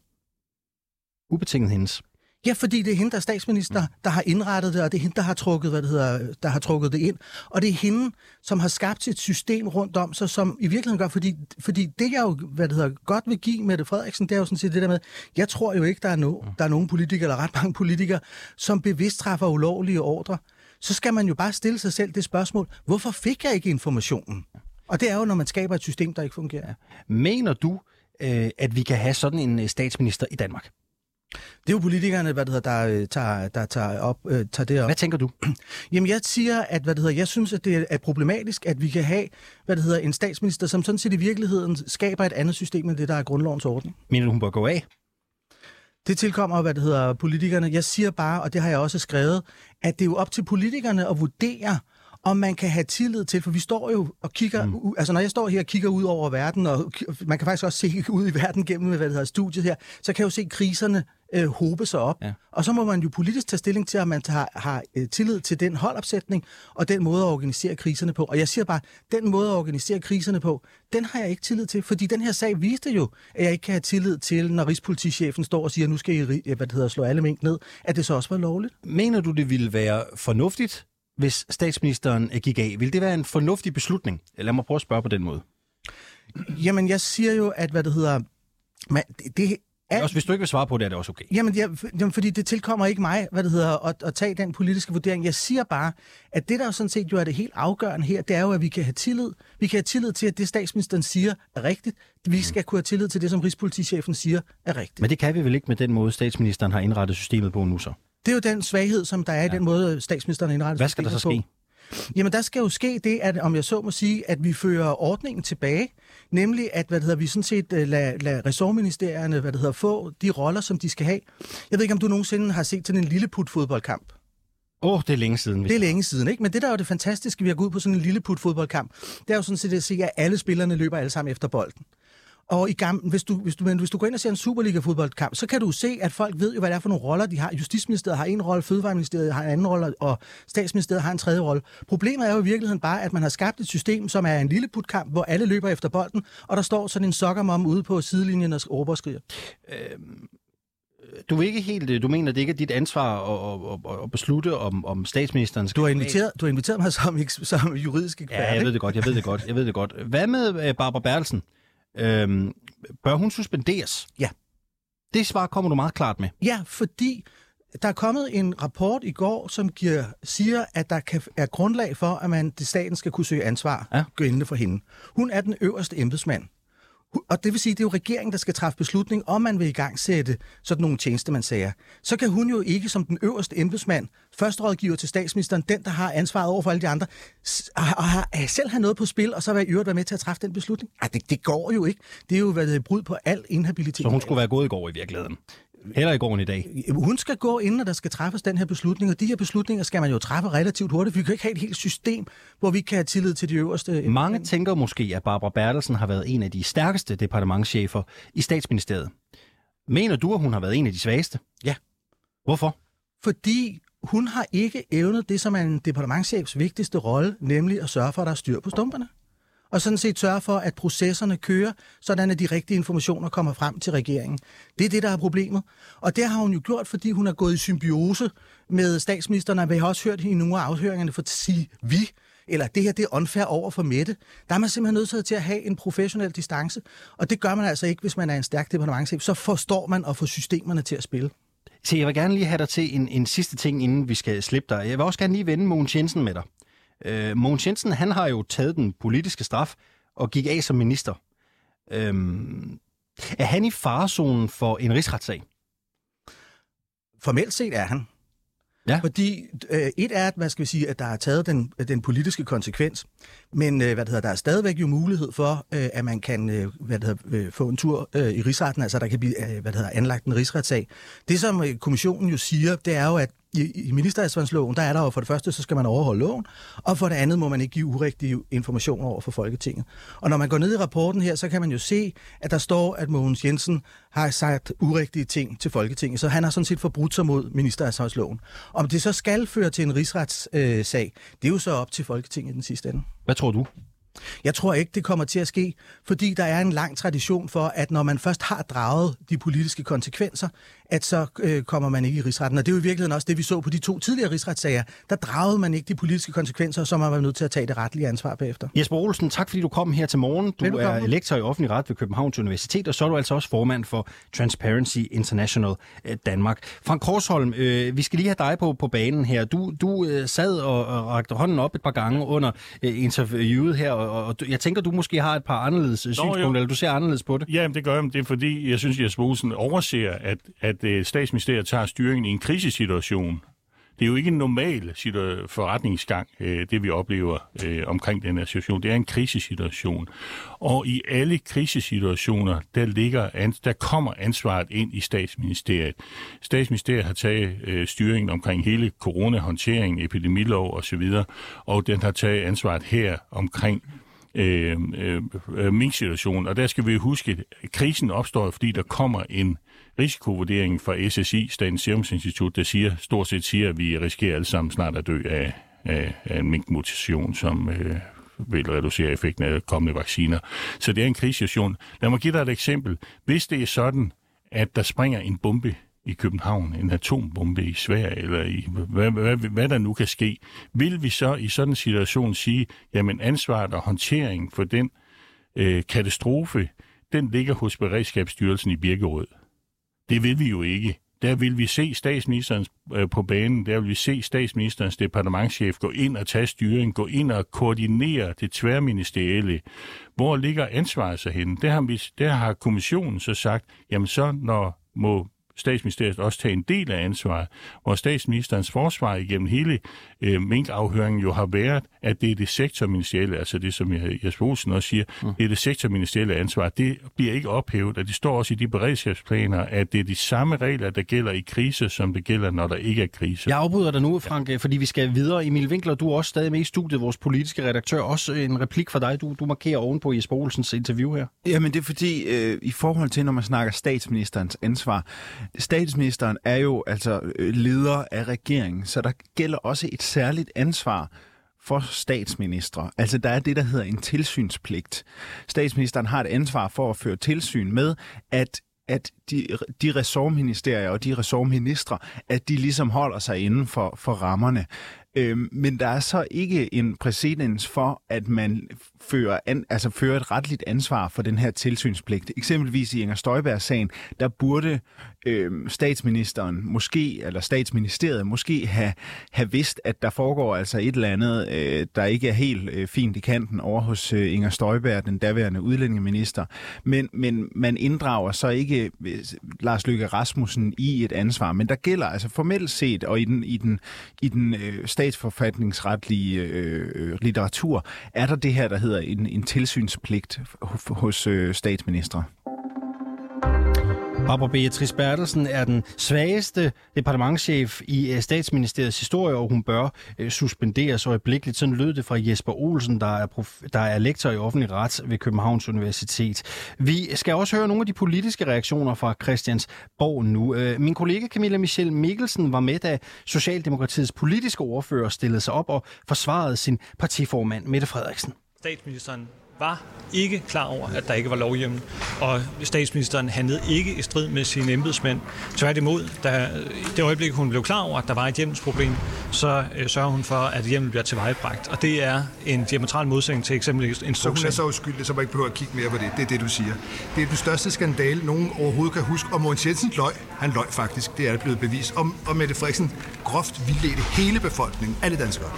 Ubetinget hendes. Ja, fordi det er hende, der er statsminister, mm. der har indrettet det, og det er hende, der har trukket, hvad det hedder, der har trukket det ind. Og det er hende, som har skabt et system rundt om sig, som i virkeligheden gør, fordi, fordi det jeg jo, hvad det hedder, godt vil give Mette Frederiksen, det er jo sådan set det der med, jeg tror jo ikke, der er, no, der er nogen politikere, eller ret mange politikere, som bevidst træffer ulovlige ordre. Så skal man jo bare stille sig selv det spørgsmål, hvorfor fik jeg ikke informationen? Og det er jo, når man skaber et system, der ikke fungerer. Mener du, øh, at vi kan have sådan en øh, statsminister i Danmark? Det er jo politikerne, hvad det hedder, der, øh, tager, der tager, op, øh, tager det op. Hvad tænker du? Jamen, jeg siger, at hvad det hedder, jeg synes, at det er problematisk, at vi kan have hvad det hedder, en statsminister, som sådan set i virkeligheden skaber et andet system end det, der er grundlovens ordning. Mener du, hun bør gå af? Det tilkommer, hvad det hedder, politikerne. Jeg siger bare, og det har jeg også skrevet, at det er jo op til politikerne at vurdere, om man kan have tillid til, for vi står jo og kigger, mm. altså når jeg står her og kigger ud over verden, og man kan faktisk også se ud i verden gennem, hvad det hedder, studiet her, så kan jeg jo se kriserne øh, hobe sig op. Ja. Og så må man jo politisk tage stilling til, at man tager, har øh, tillid til den holdopsætning og den måde at organisere kriserne på. Og jeg siger bare, den måde at organisere kriserne på, den har jeg ikke tillid til, fordi den her sag viste jo, at jeg ikke kan have tillid til, når Rigspolitichefen står og siger, at nu skal I hvad det hedder, slå alle mink ned, at det så også var lovligt. Mener du, det ville være fornuftigt, hvis statsministeren gik af? Vil det være en fornuftig beslutning? Lad mig prøve at spørge på den måde. Jamen, jeg siger jo, at hvad det hedder... Man, det, er, også, hvis du ikke vil svare på det, er det også okay. Jamen, ja, jamen, fordi det tilkommer ikke mig, hvad det hedder, at, at tage den politiske vurdering. Jeg siger bare, at det, der jo sådan set jo er det helt afgørende her, det er jo, at vi kan have tillid. Vi kan have tillid til, at det statsministeren siger er rigtigt. Vi skal kunne have tillid til det, som Rigspolitichefen siger er rigtigt. Men det kan vi vel ikke med den måde, statsministeren har indrettet systemet på nu så? Det er jo den svaghed, som der er ja. i den måde, statsministeren har indrettet Hvad skal der så ske? På. Jamen, der skal jo ske det, at, om jeg så må sige, at vi fører ordningen tilbage, nemlig at hvad det hedder, vi sådan set uh, lader lad ressortministerierne hvad det hedder, få de roller, som de skal have. Jeg ved ikke, om du nogensinde har set sådan en lille put fodboldkamp. Åh, oh, det er længe siden. Det er længe siden, ikke? Men det, der er jo det fantastiske ved at gå ud på sådan en lille put fodboldkamp, det er jo sådan set at se, at alle spillerne løber alle sammen efter bolden. Og i gamle, hvis, du, hvis, du, men hvis du går ind og ser en Superliga-fodboldkamp, så kan du se, at folk ved jo, hvad det er for nogle roller, de har. Justitsministeriet har en rolle, Fødevareministeriet har en anden rolle, og Statsministeriet har en tredje rolle. Problemet er jo i virkeligheden bare, at man har skabt et system, som er en lille putkamp, hvor alle løber efter bolden, og der står sådan en sokkermom ude på sidelinjen og råber og skriger. Øhm du er ikke helt, du mener, det ikke er dit ansvar at, at, at beslutte, om, om statsministeren skal... Du har inviteret, du har inviteret mig som, som juridisk ekspert, Ja, jeg ved det godt, jeg ved det godt, jeg ved det godt. Hvad med øh, Barbara Bertelsen? Øhm, bør hun suspenderes? Ja. Det svar kommer du meget klart med. Ja, fordi der er kommet en rapport i går, som giver, siger, at der kan, er grundlag for, at man det staten skal kunne søge ansvar ja. gældende for hende. Hun er den øverste embedsmand. Og det vil sige, at det er jo regeringen, der skal træffe beslutning, om man vil i gang sætte sådan nogle tjenestemandssager. Så kan hun jo ikke som den øverste embedsmand, første rådgiver til statsministeren, den, der har ansvaret over for alle de andre, og har, selv have noget på spil, og så være i øvrigt være med til at træffe den beslutning. Ej, det, det går jo ikke. Det er jo været brud på al inhabilitet. Så hun skulle være gået i går i virkeligheden? Heller i går end i dag. Hun skal gå, inden der skal træffes den her beslutning, og de her beslutninger skal man jo træffe relativt hurtigt. Vi kan ikke have et helt system, hvor vi kan have tillid til de øverste. Mange tænker måske, at Barbara Bertelsen har været en af de stærkeste departementchefer i statsministeriet. Mener du, at hun har været en af de svageste? Ja. Hvorfor? Fordi hun har ikke evnet det, som er en departementchefs vigtigste rolle, nemlig at sørge for, at der er styr på stumperne og sådan set sørge for, at processerne kører, sådan at de rigtige informationer kommer frem til regeringen. Det er det, der er problemet. Og det har hun jo gjort, fordi hun er gået i symbiose med statsministeren, og vi har også hørt i nogle af afhøringerne for at sige vi, eller det her det er unfair over for Mette. Der er man simpelthen nødt til at have en professionel distance, og det gør man altså ikke, hvis man er en stærk departementchef. Så forstår man at få systemerne til at spille. Så jeg vil gerne lige have dig til en, en sidste ting, inden vi skal slippe dig. Jeg vil også gerne lige vende Mogens Jensen med dig. Øh, Mogens Jensen, han har jo taget den politiske straf og gik af som minister. Øhm, er han i farezonen for en rigsretssag? Formelt set er han. Ja. Fordi øh, et er, at, hvad skal sige, at der er taget den, den politiske konsekvens, men øh, hvad det hedder, der er stadigvæk jo mulighed for, øh, at man kan øh, hvad det hedder, øh, få en tur øh, i rigsretten, altså der kan blive øh, hvad det hedder, anlagt en rigsretssag. Det som øh, kommissionen jo siger, det er jo, at i, i ministeransvarsloven, der er der jo for det første, så skal man overholde loven, og for det andet må man ikke give urigtige informationer over for Folketinget. Og når man går ned i rapporten her, så kan man jo se, at der står, at Mogens Jensen har sagt urigtige ting til Folketinget, så han har sådan set forbrudt sig mod ministeransvarsloven. Om det så skal føre til en rigsretssag, øh, det er jo så op til Folketinget i den sidste ende. Hvad tror du? Jeg tror ikke, det kommer til at ske, fordi der er en lang tradition for, at når man først har draget de politiske konsekvenser, at så øh, kommer man ikke i rigsretten. Og det er jo i virkeligheden også det, vi så på de to tidligere rigsretssager. Der dragede man ikke de politiske konsekvenser, og så man var nødt til at tage det retlige ansvar bagefter. Jesper Olsen, tak fordi du kom her til morgen. Du Velkommen. er lektor i offentlig ret ved Københavns Universitet, og så er du altså også formand for Transparency International øh, Danmark. Frank Korsholm, øh, vi skal lige have dig på, på banen her. Du, du øh, sad og, og rakte hånden op et par gange under øh, interviewet her, og, og jeg tænker, du måske har et par anderledes øh, synspunkter, jo. eller du ser anderledes på det. Ja, det gør jeg. Det er fordi, jeg synes, at Jesper Olsen overser, at, at at øh, statsministeriet tager styringen i en krisesituation. Det er jo ikke en normal forretningsgang, øh, det vi oplever øh, omkring den her situation. Det er en krisesituation. Og i alle krisesituationer, der, ligger, der kommer ansvaret ind i statsministeriet. Statsministeriet har taget styringen omkring hele coronahåndteringen, epidemilov osv., og den har taget ansvaret her omkring øh, øh, øh, minksituation. Og der skal vi huske, at krisen opstår, fordi der kommer en risikovurderingen fra SSI, Statens Serum Institut, der siger, stort set siger, at vi risikerer alle sammen snart at dø af, af, af en minkmutation, som øh, vil reducere effekten af kommende vacciner. Så det er en krisesituation. Lad mig give dig et eksempel. Hvis det er sådan, at der springer en bombe i København, en atombombe i Sverige, eller i hvad, hvad, hvad der nu kan ske, vil vi så i sådan en situation sige, jamen ansvaret og håndtering for den øh, katastrofe, den ligger hos Beredskabsstyrelsen i Birkerød. Det vil vi jo ikke. Der vil vi se statsministeren øh, på banen, der vil vi se statsministerens departementschef gå ind og tage styring, gå ind og koordinere det tværministerielle. Hvor ligger ansvaret så henne? Der har, vi, der har kommissionen så sagt, jamen så når må statsministeriet også tage en del af ansvaret, hvor statsministerens forsvar igennem hele øh, minkafhøringen jo har været, at det er det sektorministerielle, altså det som jeg- Jesper Olsen også siger, mm. det er det sektorministerielle ansvar. Det bliver ikke ophævet, og det står også i de beredskabsplaner, at det er de samme regler, der gælder i kriser, som det gælder, når der ikke er krise. Jeg afbryder dig nu, Frank, ja. fordi vi skal videre. Emil Winkler, du er også stadig med i studiet, vores politiske redaktør. Også en replik fra dig. Du, du markerer oven på Jesper Olsens interview her. Jamen det er fordi, øh, i forhold til, når man snakker statsministerens ansvar, statsministeren er jo altså øh, leder af regeringen, så der gælder også et særligt ansvar for statsministre. Altså der er det, der hedder en tilsynspligt. Statsministeren har et ansvar for at føre tilsyn med, at at de, de ressortministerier og de ressortministre, at de ligesom holder sig inden for, for rammerne. Øhm, men der er så ikke en præcedens for, at man fører, an, altså fører et retligt ansvar for den her tilsynspligt. Eksempelvis i Inger Støjberg-sagen, der burde øhm, statsministeren måske, eller statsministeriet måske have, have vidst, at der foregår altså et eller andet, øh, der ikke er helt øh, fint i kanten over hos øh, Inger Støjberg, den daværende udlændingeminister. Men, men man inddrager så ikke øh, Lars Løkke Rasmussen i et ansvar. Men der gælder altså formelt set, og i den, i den, i den øh, statsforfatningsretlige øh, øh, litteratur, er der det her, der hedder en, en tilsynspligt hos øh, statsministre. Barbara Beatrice Bertelsen er den svageste departementschef i øh, statsministeriets historie, og hun bør øh, suspenderes øjeblikkeligt. Sådan lød det fra Jesper Olsen, der er, prof- der er lektor i offentlig ret ved Københavns Universitet. Vi skal også høre nogle af de politiske reaktioner fra Christiansborg nu. Øh, min kollega Camilla Michelle Mikkelsen var med, da Socialdemokratiets politiske ordfører stillede sig op og forsvarede sin partiformand Mette Frederiksen. Statsministeren var ikke klar over, at der ikke var lovhjemmel, og statsministeren handlede ikke i strid med sine embedsmænd. Tværtimod, da det øjeblik, hun blev klar over, at der var et hjemmelsproblem, så øh, sørger hun for, at hjemmel bliver tilvejebragt. Og det er en diametral modsætning til eksempelvis Så hun er så uskyldig, så man ikke behøver at kigge mere på det. Det er det, du siger. Det er den største skandale, nogen overhovedet kan huske. Og Mogens Jensen løg. Han løg faktisk. Det er blevet bevist. Og, og Mette Frederiksen groft vildledte hele befolkningen, alle danskere.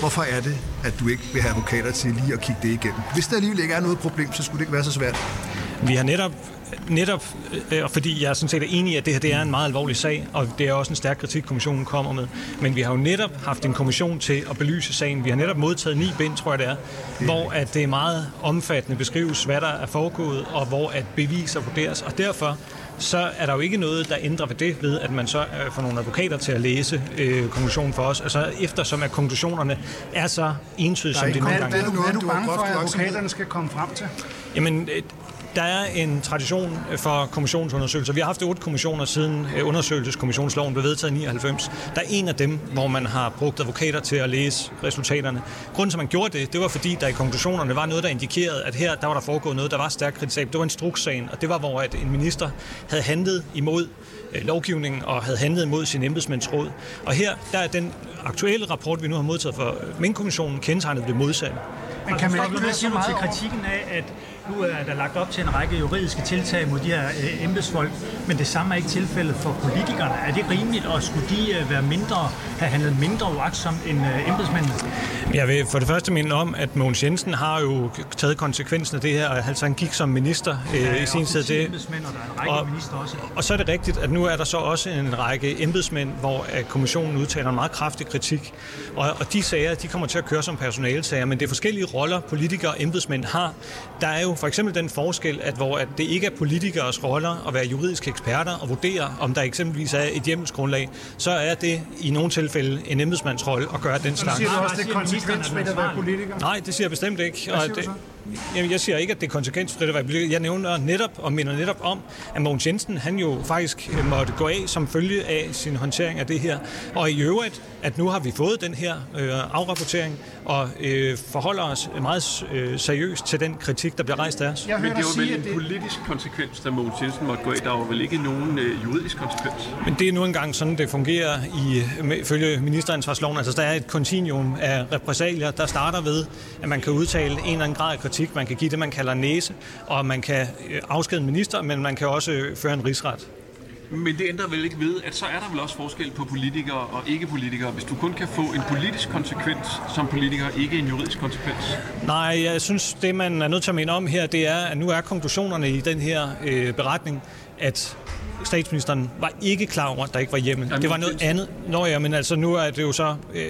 Hvorfor er det, at du ikke vil have advokater til lige at kigge det igennem? Hvis der alligevel ikke er noget problem, så skulle det ikke være så svært. Vi har netop, netop øh, og fordi jeg er sådan set er enig i, at det her det er en meget alvorlig sag, og det er også en stærk kritik, kommissionen kommer med. Men vi har jo netop haft en kommission til at belyse sagen. Vi har netop modtaget ni bind, tror jeg det er, hvor at det er meget omfattende beskrives, hvad der er foregået, og hvor at beviser vurderes. Og derfor så er der jo ikke noget, der ændrer ved det, ved at man så øh, får nogle advokater til at læse øh, konklusionen for os. Altså eftersom at konklusionerne er så entydige, som de nogle gange er Hvad er du bange for, at advokaterne skal komme frem til? Jamen, øh, der er en tradition for kommissionsundersøgelser. Vi har haft otte kommissioner siden øh, undersøgelseskommissionsloven blev vedtaget i 99. Der er en af dem, hvor man har brugt advokater til at læse resultaterne. Grunden til, at man gjorde det, det var fordi, der i konklusionerne var noget, der indikerede, at her der var der foregået noget, der var stærkt kritisabelt. Det var instrukssagen, og det var, hvor at en minister havde handlet imod øh, lovgivningen og havde handlet imod sin embedsmænds råd. Og her der er den aktuelle rapport, vi nu har modtaget fra Mink-kommissionen, kendetegnet det modsatte. Men kan man ikke siger du til kritikken af, at nu er der lagt op til en række juridiske tiltag mod de her øh, embedsfolk, men det samme er ikke tilfældet for politikerne. Er det rimeligt, og skulle de øh, være mindre, have handlet mindre uagtsomt end øh, embedsmændene? Jeg vil for det første minde om, at Mogens Jensen har jo taget konsekvensen af det her, altså han gik som minister øh, Ja, i sin tid. ti Det, embedsmænd, og der er en række ministre også. Og så er det rigtigt, at nu er der så også en række embedsmænd, hvor at kommissionen udtaler en meget kraftig kritik. Og, og de sager, de kommer til at køre som personalesager, men det er forskellige roller, politikere og embedsmænd har. Der er jo for eksempel den forskel, at hvor at det ikke er politikers roller at være juridiske eksperter og vurdere, om der eksempelvis er et hjemmelsgrundlag, så er det i nogle tilfælde en embedsmandsrolle at gøre den slags. Siger du også, det er konsekvensfrit at være politiker? Nej, det siger jeg bestemt ikke. Og det? Jamen, jeg siger ikke, at det er konsekvensfrit at være politiker. Jeg nævner netop og minder netop om, at Mogens Jensen han jo faktisk øh, måtte gå af som følge af sin håndtering af det her. Og i øvrigt, at nu har vi fået den her øh, afrapportering og øh, forholder os meget øh, seriøst til den kritik, der bliver rejst af os. Men det var vel en politisk konsekvens, da Mogens Jensen måtte gå af. Der var vel ikke nogen øh, juridisk konsekvens? Men det er nu engang sådan, det fungerer i, med, følge ministeransvarsloven. Altså, der er et kontinuum af repressalier, der starter ved, at man kan udtale en eller anden grad af kritik. Man kan give det, man kalder næse, og man kan øh, afskede en minister, men man kan også øh, føre en rigsret. Men det ændrer vel ikke ved, at så er der vel også forskel på politikere og ikke-politikere. Hvis du kun kan få en politisk konsekvens som politiker, ikke en juridisk konsekvens. Nej, jeg synes, det man er nødt til at minde om her, det er, at nu er konklusionerne i den her øh, beretning, at statsministeren var ikke klar over, at der ikke var hjemmel. Jamen, Det var noget det- andet. Nå ja, men altså nu er det jo så øh,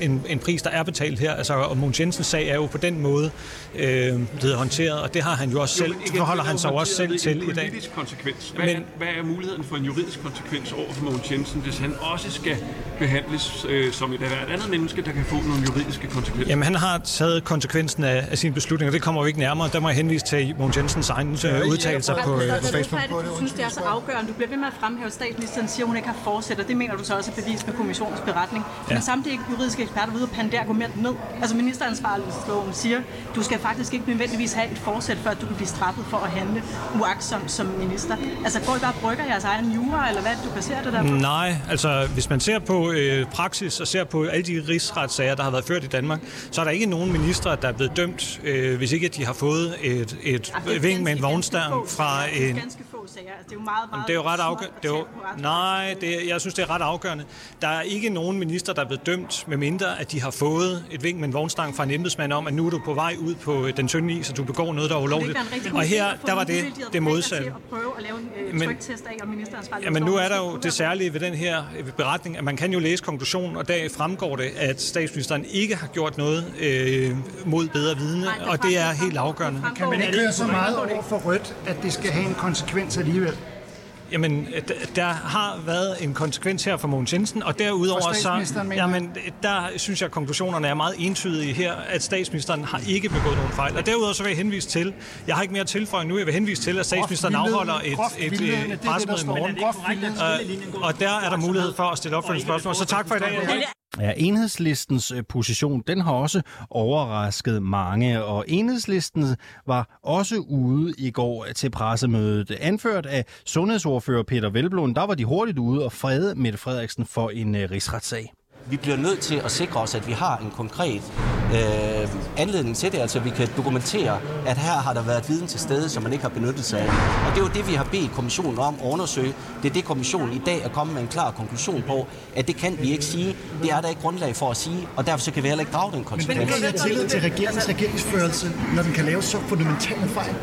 en, en pris, der er betalt her. Altså, og Mogens Jensens sag er jo på den måde øh, blevet håndteret, og det har han jo også selv, men igen, forholder det er han jo sig jo også selv til i dag. Politisk konsekvens. Hvad, Men- er, hvad er muligheden for en juridisk konsekvens over for Mogens Jensen, hvis han også skal behandles øh, som et, et andet menneske, der kan få nogle juridiske konsekvenser? Jamen, han har taget konsekvensen af, af sin beslutning, og det kommer jo ikke nærmere. Der må jeg henvise til Mogens Jensens egen øh, udtalelser på, øh, på Facebook. Hvorfor er det, du synes, det er så afgørende? Bliver ved med at fremhæve, at statsministeren siger, at hun ikke har fortsat, og det mener du så også er bevis med kommissionens beretning. Ja. Men samtidig er juridiske eksperter ved at pande argument ned. Altså ministeransvarlighedsloven siger, du skal faktisk ikke nødvendigvis have et forsæt, før du kan blive straffet for at handle uagtsomt som minister. Altså går I bare og brygger jeres egen jura, eller hvad du baserer det der på? Nej, altså hvis man ser på øh, praksis og ser på alle de rigsretssager, der har været ført i Danmark, så er der ikke nogen ministre, der er blevet dømt, øh, hvis ikke de har fået et, et er ving med en vognstang fra en... ganske sager. Altså, det er jo meget, meget Det er jo ret afgørende. Det er jo, nej, det, er- jeg synes, det er ret afgørende. Der er ikke nogen minister, der er blevet dømt, medmindre at de har fået et vink med en vognstang fra en embedsmand om, at nu er du på vej ud på øh, den tynde is, og du begår noget, der er ulovligt. Og her, der var det det modsatte. at prøve at lave en øh, Men- tryktest af, om ministeransvarlig Jamen nu er der jo det særlige ved den her beretning, at man kan jo læse konklusionen, og der fremgår det, at statsministeren ikke har gjort noget øh, mod bedre vidne, og det er helt afgørende. Kan man ikke køre så meget over for rødt, at det skal have en konsekvens alligevel? Jamen, øh, der har været en konsekvens her for Mogens Jensen, og derudover For så... Jamen, der synes jeg, at konklusionerne er meget entydige her, at statsministeren har ikke begået nogen fejl. Og derudover så vil jeg henvise til, jeg har ikke mere at tilføje nu, jeg vil henvise til, at statsministeren afholder et, et, et, et pressemøde i morgen. Vildledende. Og, og der er der mulighed for at stille opfølgende spørgsmål. Så tak for i dag. Ja, enhedslistens øh, position, den har også overrasket mange, og enhedslisten var også ude i går til pressemødet. Anført af sundhedsordfører Peter Velblom, der var de hurtigt ude og frede Mette Frederiksen for en øh, rigsretssag. Vi bliver nødt til at sikre os, at vi har en konkret øh, anledning til det, altså vi kan dokumentere, at her har der været viden til stede, som man ikke har benyttet sig af. Og det er jo det, vi har bedt kommissionen om at undersøge. Det er det, kommissionen i dag er kommet med en klar konklusion på, at det kan vi ikke sige. Det er der ikke grundlag for at sige, og derfor så kan vi heller ikke drage den Men konsekvens. hvordan kan have tillid til regeringens regeringsførelse, når den kan lave så fundamentale fejl?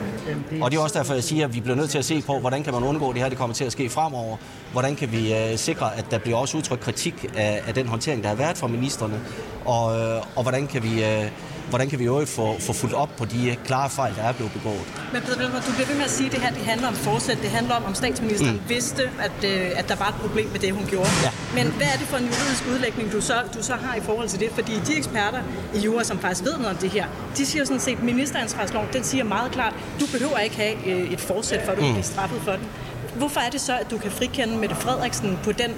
Og det er også derfor, jeg siger, at vi bliver nødt til at se på, hvordan kan man undgå det her, det kommer til at ske fremover. Hvordan kan vi øh, sikre, at der bliver også udtrykt kritik af, af den håndtering, der har været fra ministerne. Og, øh, og hvordan kan vi øh, hvordan kan vi jo få, få fuldt op på de klare fejl, der er blevet begået. Men Peter du bliver ved med at sige, at det her det handler om forsæt. Det handler om, om statsministeren mm. vidste, at, øh, at der var et problem med det, hun gjorde. Ja. Men hvad er det for en juridisk udlægning, du så, du så har i forhold til det? Fordi de eksperter i jura, som faktisk ved noget om det her, de siger sådan set, at ministeransvarsloven, den siger meget klart, du behøver ikke have øh, et forsæt, for at du mm. kan blive straffet for den. Hvorfor er det så, at du kan frikende Mette Frederiksen på den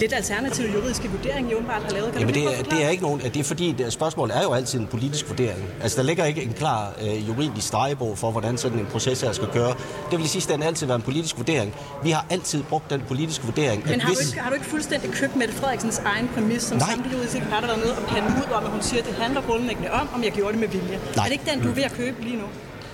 lidt alternative juridiske vurdering, I åbenbart har lavet? Kan Jamen du det, er- det er ikke nogen, det er fordi, det spørgsmål er jo altid en politisk vurdering. Altså der ligger ikke en klar øh, juridisk stregebog for, hvordan sådan en proces her skal køre. Det vil i sidste ende altid være en politisk vurdering. Vi har altid brugt den politiske vurdering. Men har du, hvis- ikke, har du ikke fuldstændig købt Mette Frederiksens egen præmis, som samtlige har været nede og pande ud om, at hun siger, at det handler grundlæggende om, om jeg gjorde det med vilje? Nej. Er det ikke den, du er ved at købe lige nu?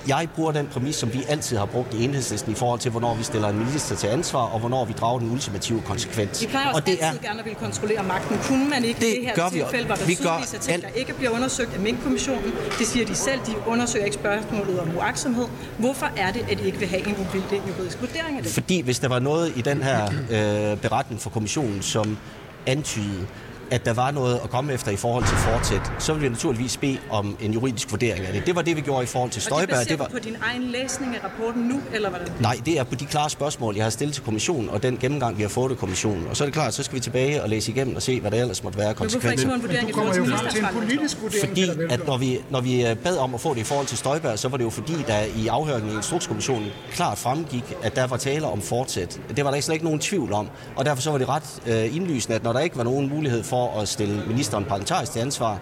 Jeg bruger den præmis, som vi altid har brugt i enhedslisten i forhold til, hvornår vi stiller en minister til ansvar, og hvornår vi drager den ultimative konsekvens. Vi plejer også og det altid gerne at ville kontrollere magten. Kunne man ikke Det i det her gør vi, tilfælde, hvor der vi gør er ting, der ikke bliver undersøgt af Mink-kommissionen? Det siger de selv. De undersøger ikke spørgsmålet om uaksomhed. Hvorfor er det, at de ikke vil have en uvildig juridisk vurdering af det? Fordi hvis der var noget i den her øh, beretning fra kommissionen, som antydede, at der var noget at komme efter i forhold til fortsæt, så ville vi naturligvis bede om en juridisk vurdering af det. Det var det, vi gjorde i forhold til Og det Støjberg. Det var, på din egen læsning af rapporten nu, eller hvordan? nej, det er på de klare spørgsmål, jeg har stillet til kommissionen, og den gennemgang, vi har fået af kommissionen. Og så er det klart, så skal vi tilbage og læse igennem og se, hvad der ellers måtte være Men hvorfor ikke konsekvenser. en vurdering i Du kommer forhold jo til en politisk vurdering, Fordi at når vi, når vi øh, bad om at få det i forhold til Støjberg, så var det jo fordi, der i afhøringen i Instrukskommissionen klart fremgik, at der var tale om fortsæt. Det var der slet ikke nogen tvivl om. Og derfor så var det ret øh, indlysende, at når der ikke var nogen mulighed for at stille ministeren parlamentarisk til ansvar,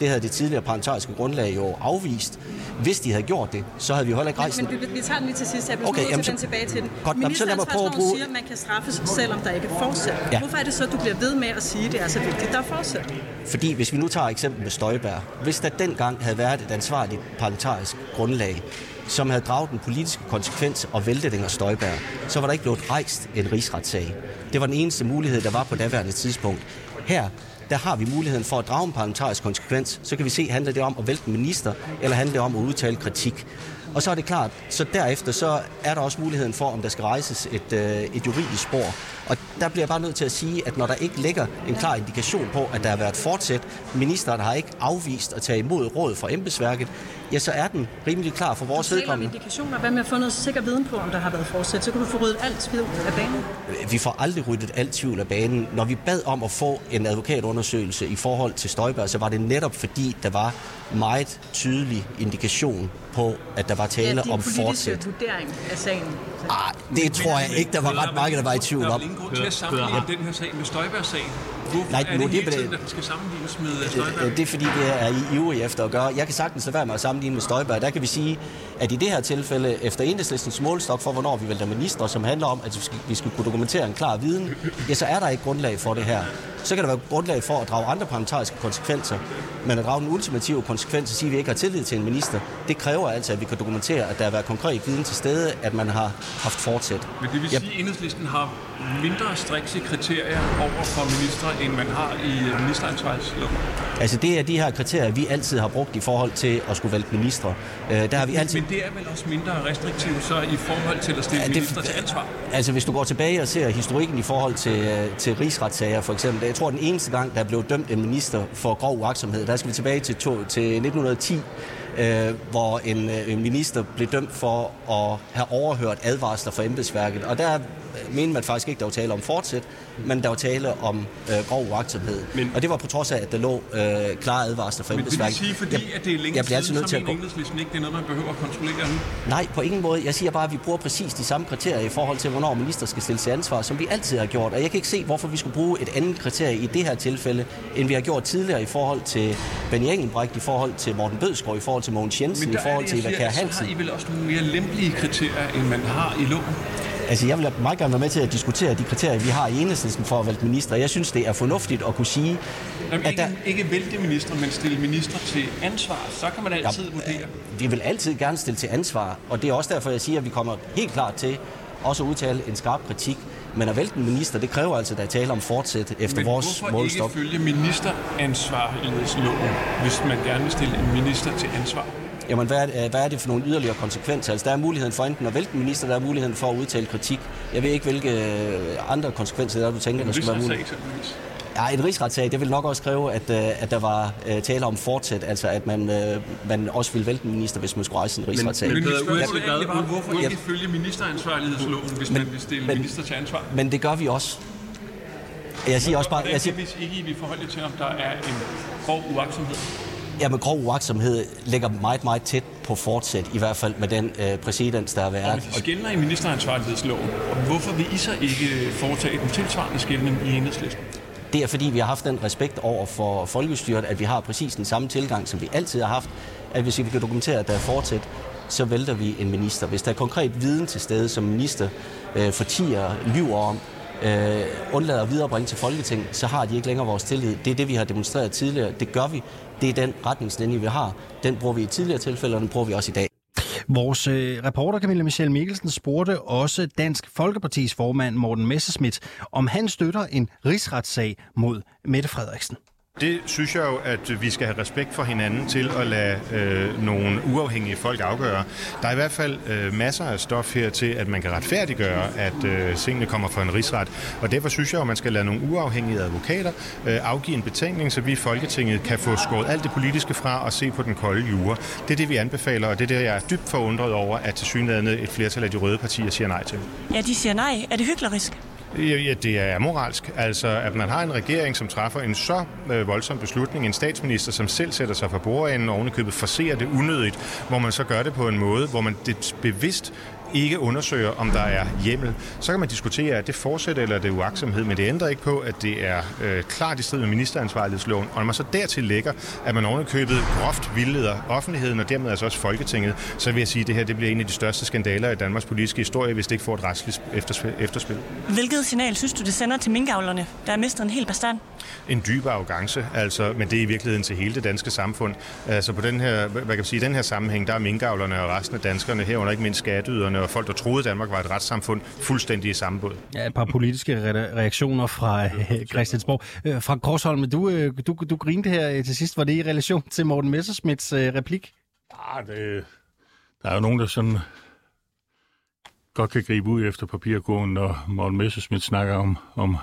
det havde det tidligere parlamentariske grundlag jo afvist. Hvis de havde gjort det, så havde vi heller ikke rejst Men, men vi, vi tager den lige til sidst. Jeg Okay, jamen så- tilbage til den. Godt, jamen så lad mig prøve at bruge- siger, at man kan straffes, selvom der ikke er forsæt. Ja. Hvorfor er det så, at du bliver ved med at sige, at det er så vigtigt, der er forsæt? Fordi hvis vi nu tager eksempel med Støjberg, hvis der dengang havde været et ansvarligt parlamentarisk grundlag, som havde draget den politiske konsekvens og væltet Inger Støjberg, så var der ikke blevet rejst en rigsretssag. Det var den eneste mulighed, der var på daværende tidspunkt. Her, der har vi muligheden for at drage en parlamentarisk konsekvens. Så kan vi se, handler det om at vælte en minister, eller handler det om at udtale kritik. Og så er det klart, så derefter så er der også muligheden for, om der skal rejses et, øh, et juridisk spor. Og der bliver jeg bare nødt til at sige, at når der ikke ligger en klar indikation på, at der har været fortsæt, ministeren har ikke afvist at tage imod råd fra embedsværket, ja, så er den rimelig klar for vores Du vedkommende. indikationer. Hvad med at få noget sikker viden på, om der har været forsæt? Så kan du få ryddet alt tvivl af banen. Vi får aldrig ryddet alt tvivl af banen. Når vi bad om at få en advokatundersøgelse i forhold til Støjberg, så var det netop fordi, der var meget tydelig indikation på, at der var tale din om fortsæt. vurdering af sagen. Ah, det tror jeg ikke, der var ret mange, der var i tvivl Der er om. ingen grund til at sammenligne den her sag med Støjberg-sagen. Hvorfor Nej, er nu det det hele er tiden, det- at den skal sammenlignes med øh, Støjberg? Øh, Det er fordi, det er I ivrig efter at gøre. Jeg kan sagtens lade være med at sammenligne med Støjberg. Der kan vi sige, at i det her tilfælde, efter enhedslistens målstok for, hvornår vi vælger ministre, som handler om, at vi skal, vi skal kunne dokumentere en klar viden, ja, så er der ikke grundlag for det her. Så kan der være grundlag for at drage andre parlamentariske konsekvenser. Men at drage den ultimative konsekvens og sige, at vi ikke har tillid til en minister, det kræver altså, at vi kan dokumentere, at der har været konkret viden til stede, at man har haft fortsæt. Men det vil Ja. sige, at enhedslisten har mindre strikse kriterier over for ministre, end man har i øh, ministeransvarsloven. Altså det er de her kriterier, vi altid har brugt i forhold til at skulle vælge ministre. Øh, der har vi altid Men det er vel også mindre restriktivt så i forhold til at stille Ja, det- ministre til ansvar? Altså hvis du går tilbage og ser historikken i forhold til, øh, til rigsretssager for eksempel. Jeg tror, den eneste gang, der blev dømt en minister for grov uagtsomhed, der skal vi tilbage til, to, til 1910, øh, hvor en, en minister blev dømt for at have overhørt advarsler fra embedsværket. Og der mente man faktisk ikke, der var tale om fortsæt, men der var tale om øh, grov uagtsomhed. Men, og det var på trods af, at der lå øh, klare advarsler fra Men det vil embedsværket. sige, fordi jeg, at det er længe jeg bliver altid nødt så til at gå, enhedslisten ikke, det er noget, man behøver at kontrollere nu. Nej, på ingen måde. Jeg siger bare, at vi bruger præcis de samme kriterier i forhold til, hvornår minister skal stilles til ansvar, som vi altid har gjort. Og jeg kan ikke se, hvorfor vi skulle bruge et andet kriterie i det her tilfælde, end vi har gjort tidligere i forhold til Benny Engelbrecht, i forhold til Morten Bødskov, i forhold til Mogens Jensen, Men i forhold til Eva Kjær så Hansen. har I vel også nogle mere lempelige kriterier, end man har i loven. Altså, jeg vil meget gerne være med til at diskutere de kriterier, vi har i enhedslisten for at vælge minister. Jeg synes, det er fornuftigt at kunne sige, Jamen, at ikke, der, ikke vælte minister, men stille minister til ansvar. Så kan man altid vurdere. vi vil altid gerne stille til ansvar, og det er også derfor, jeg siger, at vi kommer helt klart til også at udtale en skarp kritik. Men at vælte en minister, det kræver altså, at der er tale om fortsæt efter Men vores hvorfor målstok. ikke følge ministeransvarlighedsloven, hvis man gerne vil stille en minister til ansvar? Jamen, hvad er, hvad er det for nogle yderligere konsekvenser? Altså, der er muligheden for enten at vælte en minister, der er muligheden for at udtale kritik. Jeg ved ikke, hvilke øh, andre konsekvenser der er, du tænker, der skal være muligt. eksempelvis. Ja, en rigsretssag, det vil nok også kræve, at, øh, at der var uh, tale om fortsæt, altså at man, uh, man også ville vælte en minister, hvis man skulle rejse en rigsretssag. Men, men men, mit spørgsmål er egentlig bare, hvorfor ikke følge ministeransvarlighedsloven, hvis man vil stille men- minister til ansvar? men det gør vi også. Jeg siger også bare, jeg siger, vi ikke vi forholde til, om der er en grov uaksomhed? Ja, med grov uagtsomhed ligger meget, meget tæt på fortsæt, i hvert fald med den øh, præcedens, der har Og været. hvis I skældner i ministeransvarlighedsloven, hvorfor vil I så ikke foretage den tilsvarende skældning i enhedslisten? Det er fordi, vi har haft den respekt over for folkestyret, at vi har præcis den samme tilgang, som vi altid har haft, at hvis vi kan dokumentere, at der er fortsæt, så vælter vi en minister. Hvis der er konkret viden til stede, som minister øh, fortiger, lyver om, øh, undlader at viderebringe til Folketinget, så har de ikke længere vores tillid. Det er det, vi har demonstreret tidligere. Det gør vi. Det er den retningslinje, vi har. Den bruger vi i tidligere tilfælde, og den bruger vi også i dag. Vores øh, reporter Camilla Michelle Mikkelsen spurgte også Dansk Folkepartis formand Morten Messerschmidt, om han støtter en rigsretssag mod Mette Frederiksen. Det synes jeg jo, at vi skal have respekt for hinanden til at lade øh, nogle uafhængige folk afgøre. Der er i hvert fald øh, masser af stof her til, at man kan retfærdiggøre, at øh, tingene kommer fra en rigsret. Og derfor synes jeg jo, at man skal lade nogle uafhængige advokater øh, afgive en betænkning, så vi i Folketinget kan få skåret alt det politiske fra og se på den kolde jure. Det er det, vi anbefaler, og det er det, jeg er dybt forundret over, at til synligheden et flertal af de røde partier siger nej til. Ja, de siger nej. Er det hyklerisk? Ja, det er moralsk. Altså, at man har en regering, som træffer en så øh, voldsom beslutning, en statsminister, som selv sætter sig for bordenden og ovenikøbet forser det unødigt, hvor man så gør det på en måde, hvor man det bevidst ikke undersøger, om der er hjemmel. Så kan man diskutere, at det fortsætter eller er det uaksomhed, men det ændrer ikke på, at det er øh, klart i strid med ministeransvarlighedsloven. Og når man så dertil lægger, at man ovenikøbet groft vildleder offentligheden og dermed altså også Folketinget, så vil jeg sige, at det her det bliver en af de største skandaler i Danmarks politiske historie, hvis det ikke får et retsligt efterspil. Hvilket signal synes du, det sender til minkavlerne, der har mistet en hel bestand? En dyb arrogance, altså, men det er i virkeligheden til hele det danske samfund. Altså på den her, hvad kan man sige, i den her sammenhæng, der er minkavlerne og resten af danskerne, herunder ikke mindst skatteyderne og folk, der troede, at Danmark var et retssamfund, fuldstændig i samme båd. Ja, et par politiske re- reaktioner fra øh, Christiansborg. Øh, fra Korsholm, du, øh, du, du grinte her til sidst. Var det i relation til Morten Messersmiths øh, replik? Ah, det, der er jo nogen, der sådan godt kan gribe ud efter papirgåen, når Morten Messerschmidt snakker om, om,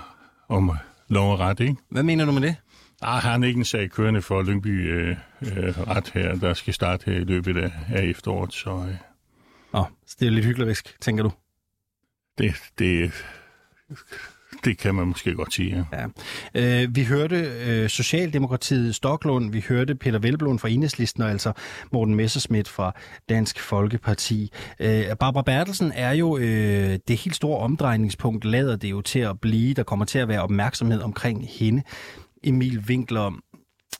om lov og ret, ikke? Hvad mener du med det? Ah, har han ikke en sag kørende for Lyngby øh, øh, ret her, der skal starte her i løbet af, af efteråret, så øh, Nå, så det er lidt hyklerisk, tænker du? det, det, det kan man måske godt sige, ja. ja. Øh, vi hørte øh, Socialdemokratiet Stoklund, vi hørte Peter Velblom fra Enhedslisten, og altså Morten Messerschmidt fra Dansk Folkeparti. Øh, Barbara Bertelsen er jo øh, det helt store omdrejningspunkt, lader det jo til at blive. Der kommer til at være opmærksomhed omkring hende. Emil Winkler,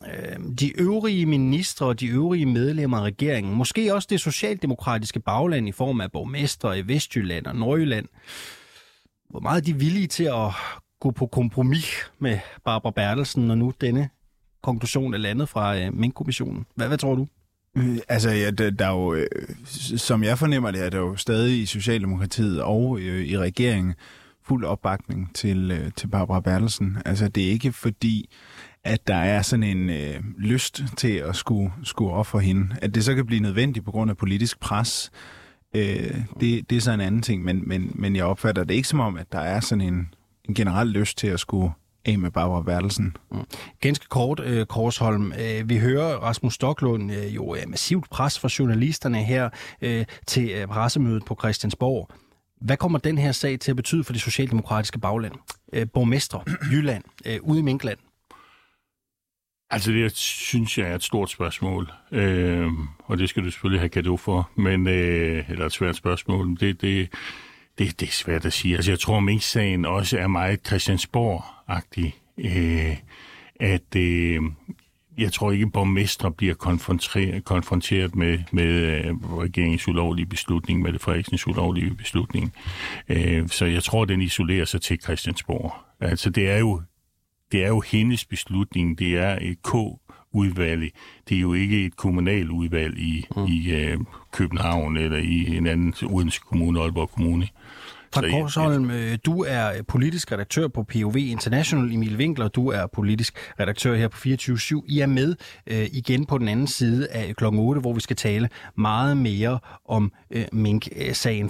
øh, de øvrige ministre og de øvrige medlemmer af regeringen, måske også det socialdemokratiske bagland i form af borgmestre i Vestjylland og Nordjylland, hvor meget er de villige til at gå på kompromis med Barbara Bertelsen, når nu denne konklusion er landet fra øh, Mink-kommissionen? Hvad, hvad tror du? Øh, Altså, ja, der, der er jo, øh, som jeg fornemmer det, er der jo stadig i Socialdemokratiet og øh, i regeringen fuld opbakning til, øh, til Barbara Bertelsen. Altså, det er ikke fordi, at der er sådan en øh, lyst til at skulle, skulle ofre hende. At det så kan blive nødvendigt på grund af politisk pres, øh, det, det er så en anden ting. Men, men, men jeg opfatter det ikke som om, at der er sådan en, en generel lyst til at skulle af med Barbara Bertelsen. Mm. Ganske kort, øh, Korsholm. Øh, vi hører Rasmus Stoklund øh, jo øh, massivt pres fra journalisterne her øh, til øh, pressemødet på Christiansborg. Hvad kommer den her sag til at betyde for det socialdemokratiske bagland? Øh, borgmestre, Jylland, øh, ude i Minkland. Altså det synes jeg er et stort spørgsmål, øh, og det skal du selvfølgelig have gave for, men, øh, eller et svært spørgsmål. Det, det, det, det er svært at sige. Altså jeg tror, at sagen også er meget Christiansborg-agtig. Øh, at øh, jeg tror ikke, at borgmestre bliver konfronteret, konfronteret med, med øh, regeringens ulovlige beslutning, med det Frederiksens ulovlige beslutning. Øh, så jeg tror, den isolerer sig til Christiansborg. Altså det er jo det er jo hendes beslutning. Det er et K-udvalg. Det er jo ikke et kommunaludvalg i, mm. i øh, København eller i en anden Odense Kommune, Aalborg Kommune. Fra Korsholm, øh, du er politisk redaktør på POV International, Emil Winkler, du er politisk redaktør her på 24-7. I er med øh, igen på den anden side af kl. 8, hvor vi skal tale meget mere om øh, Mink-sagen.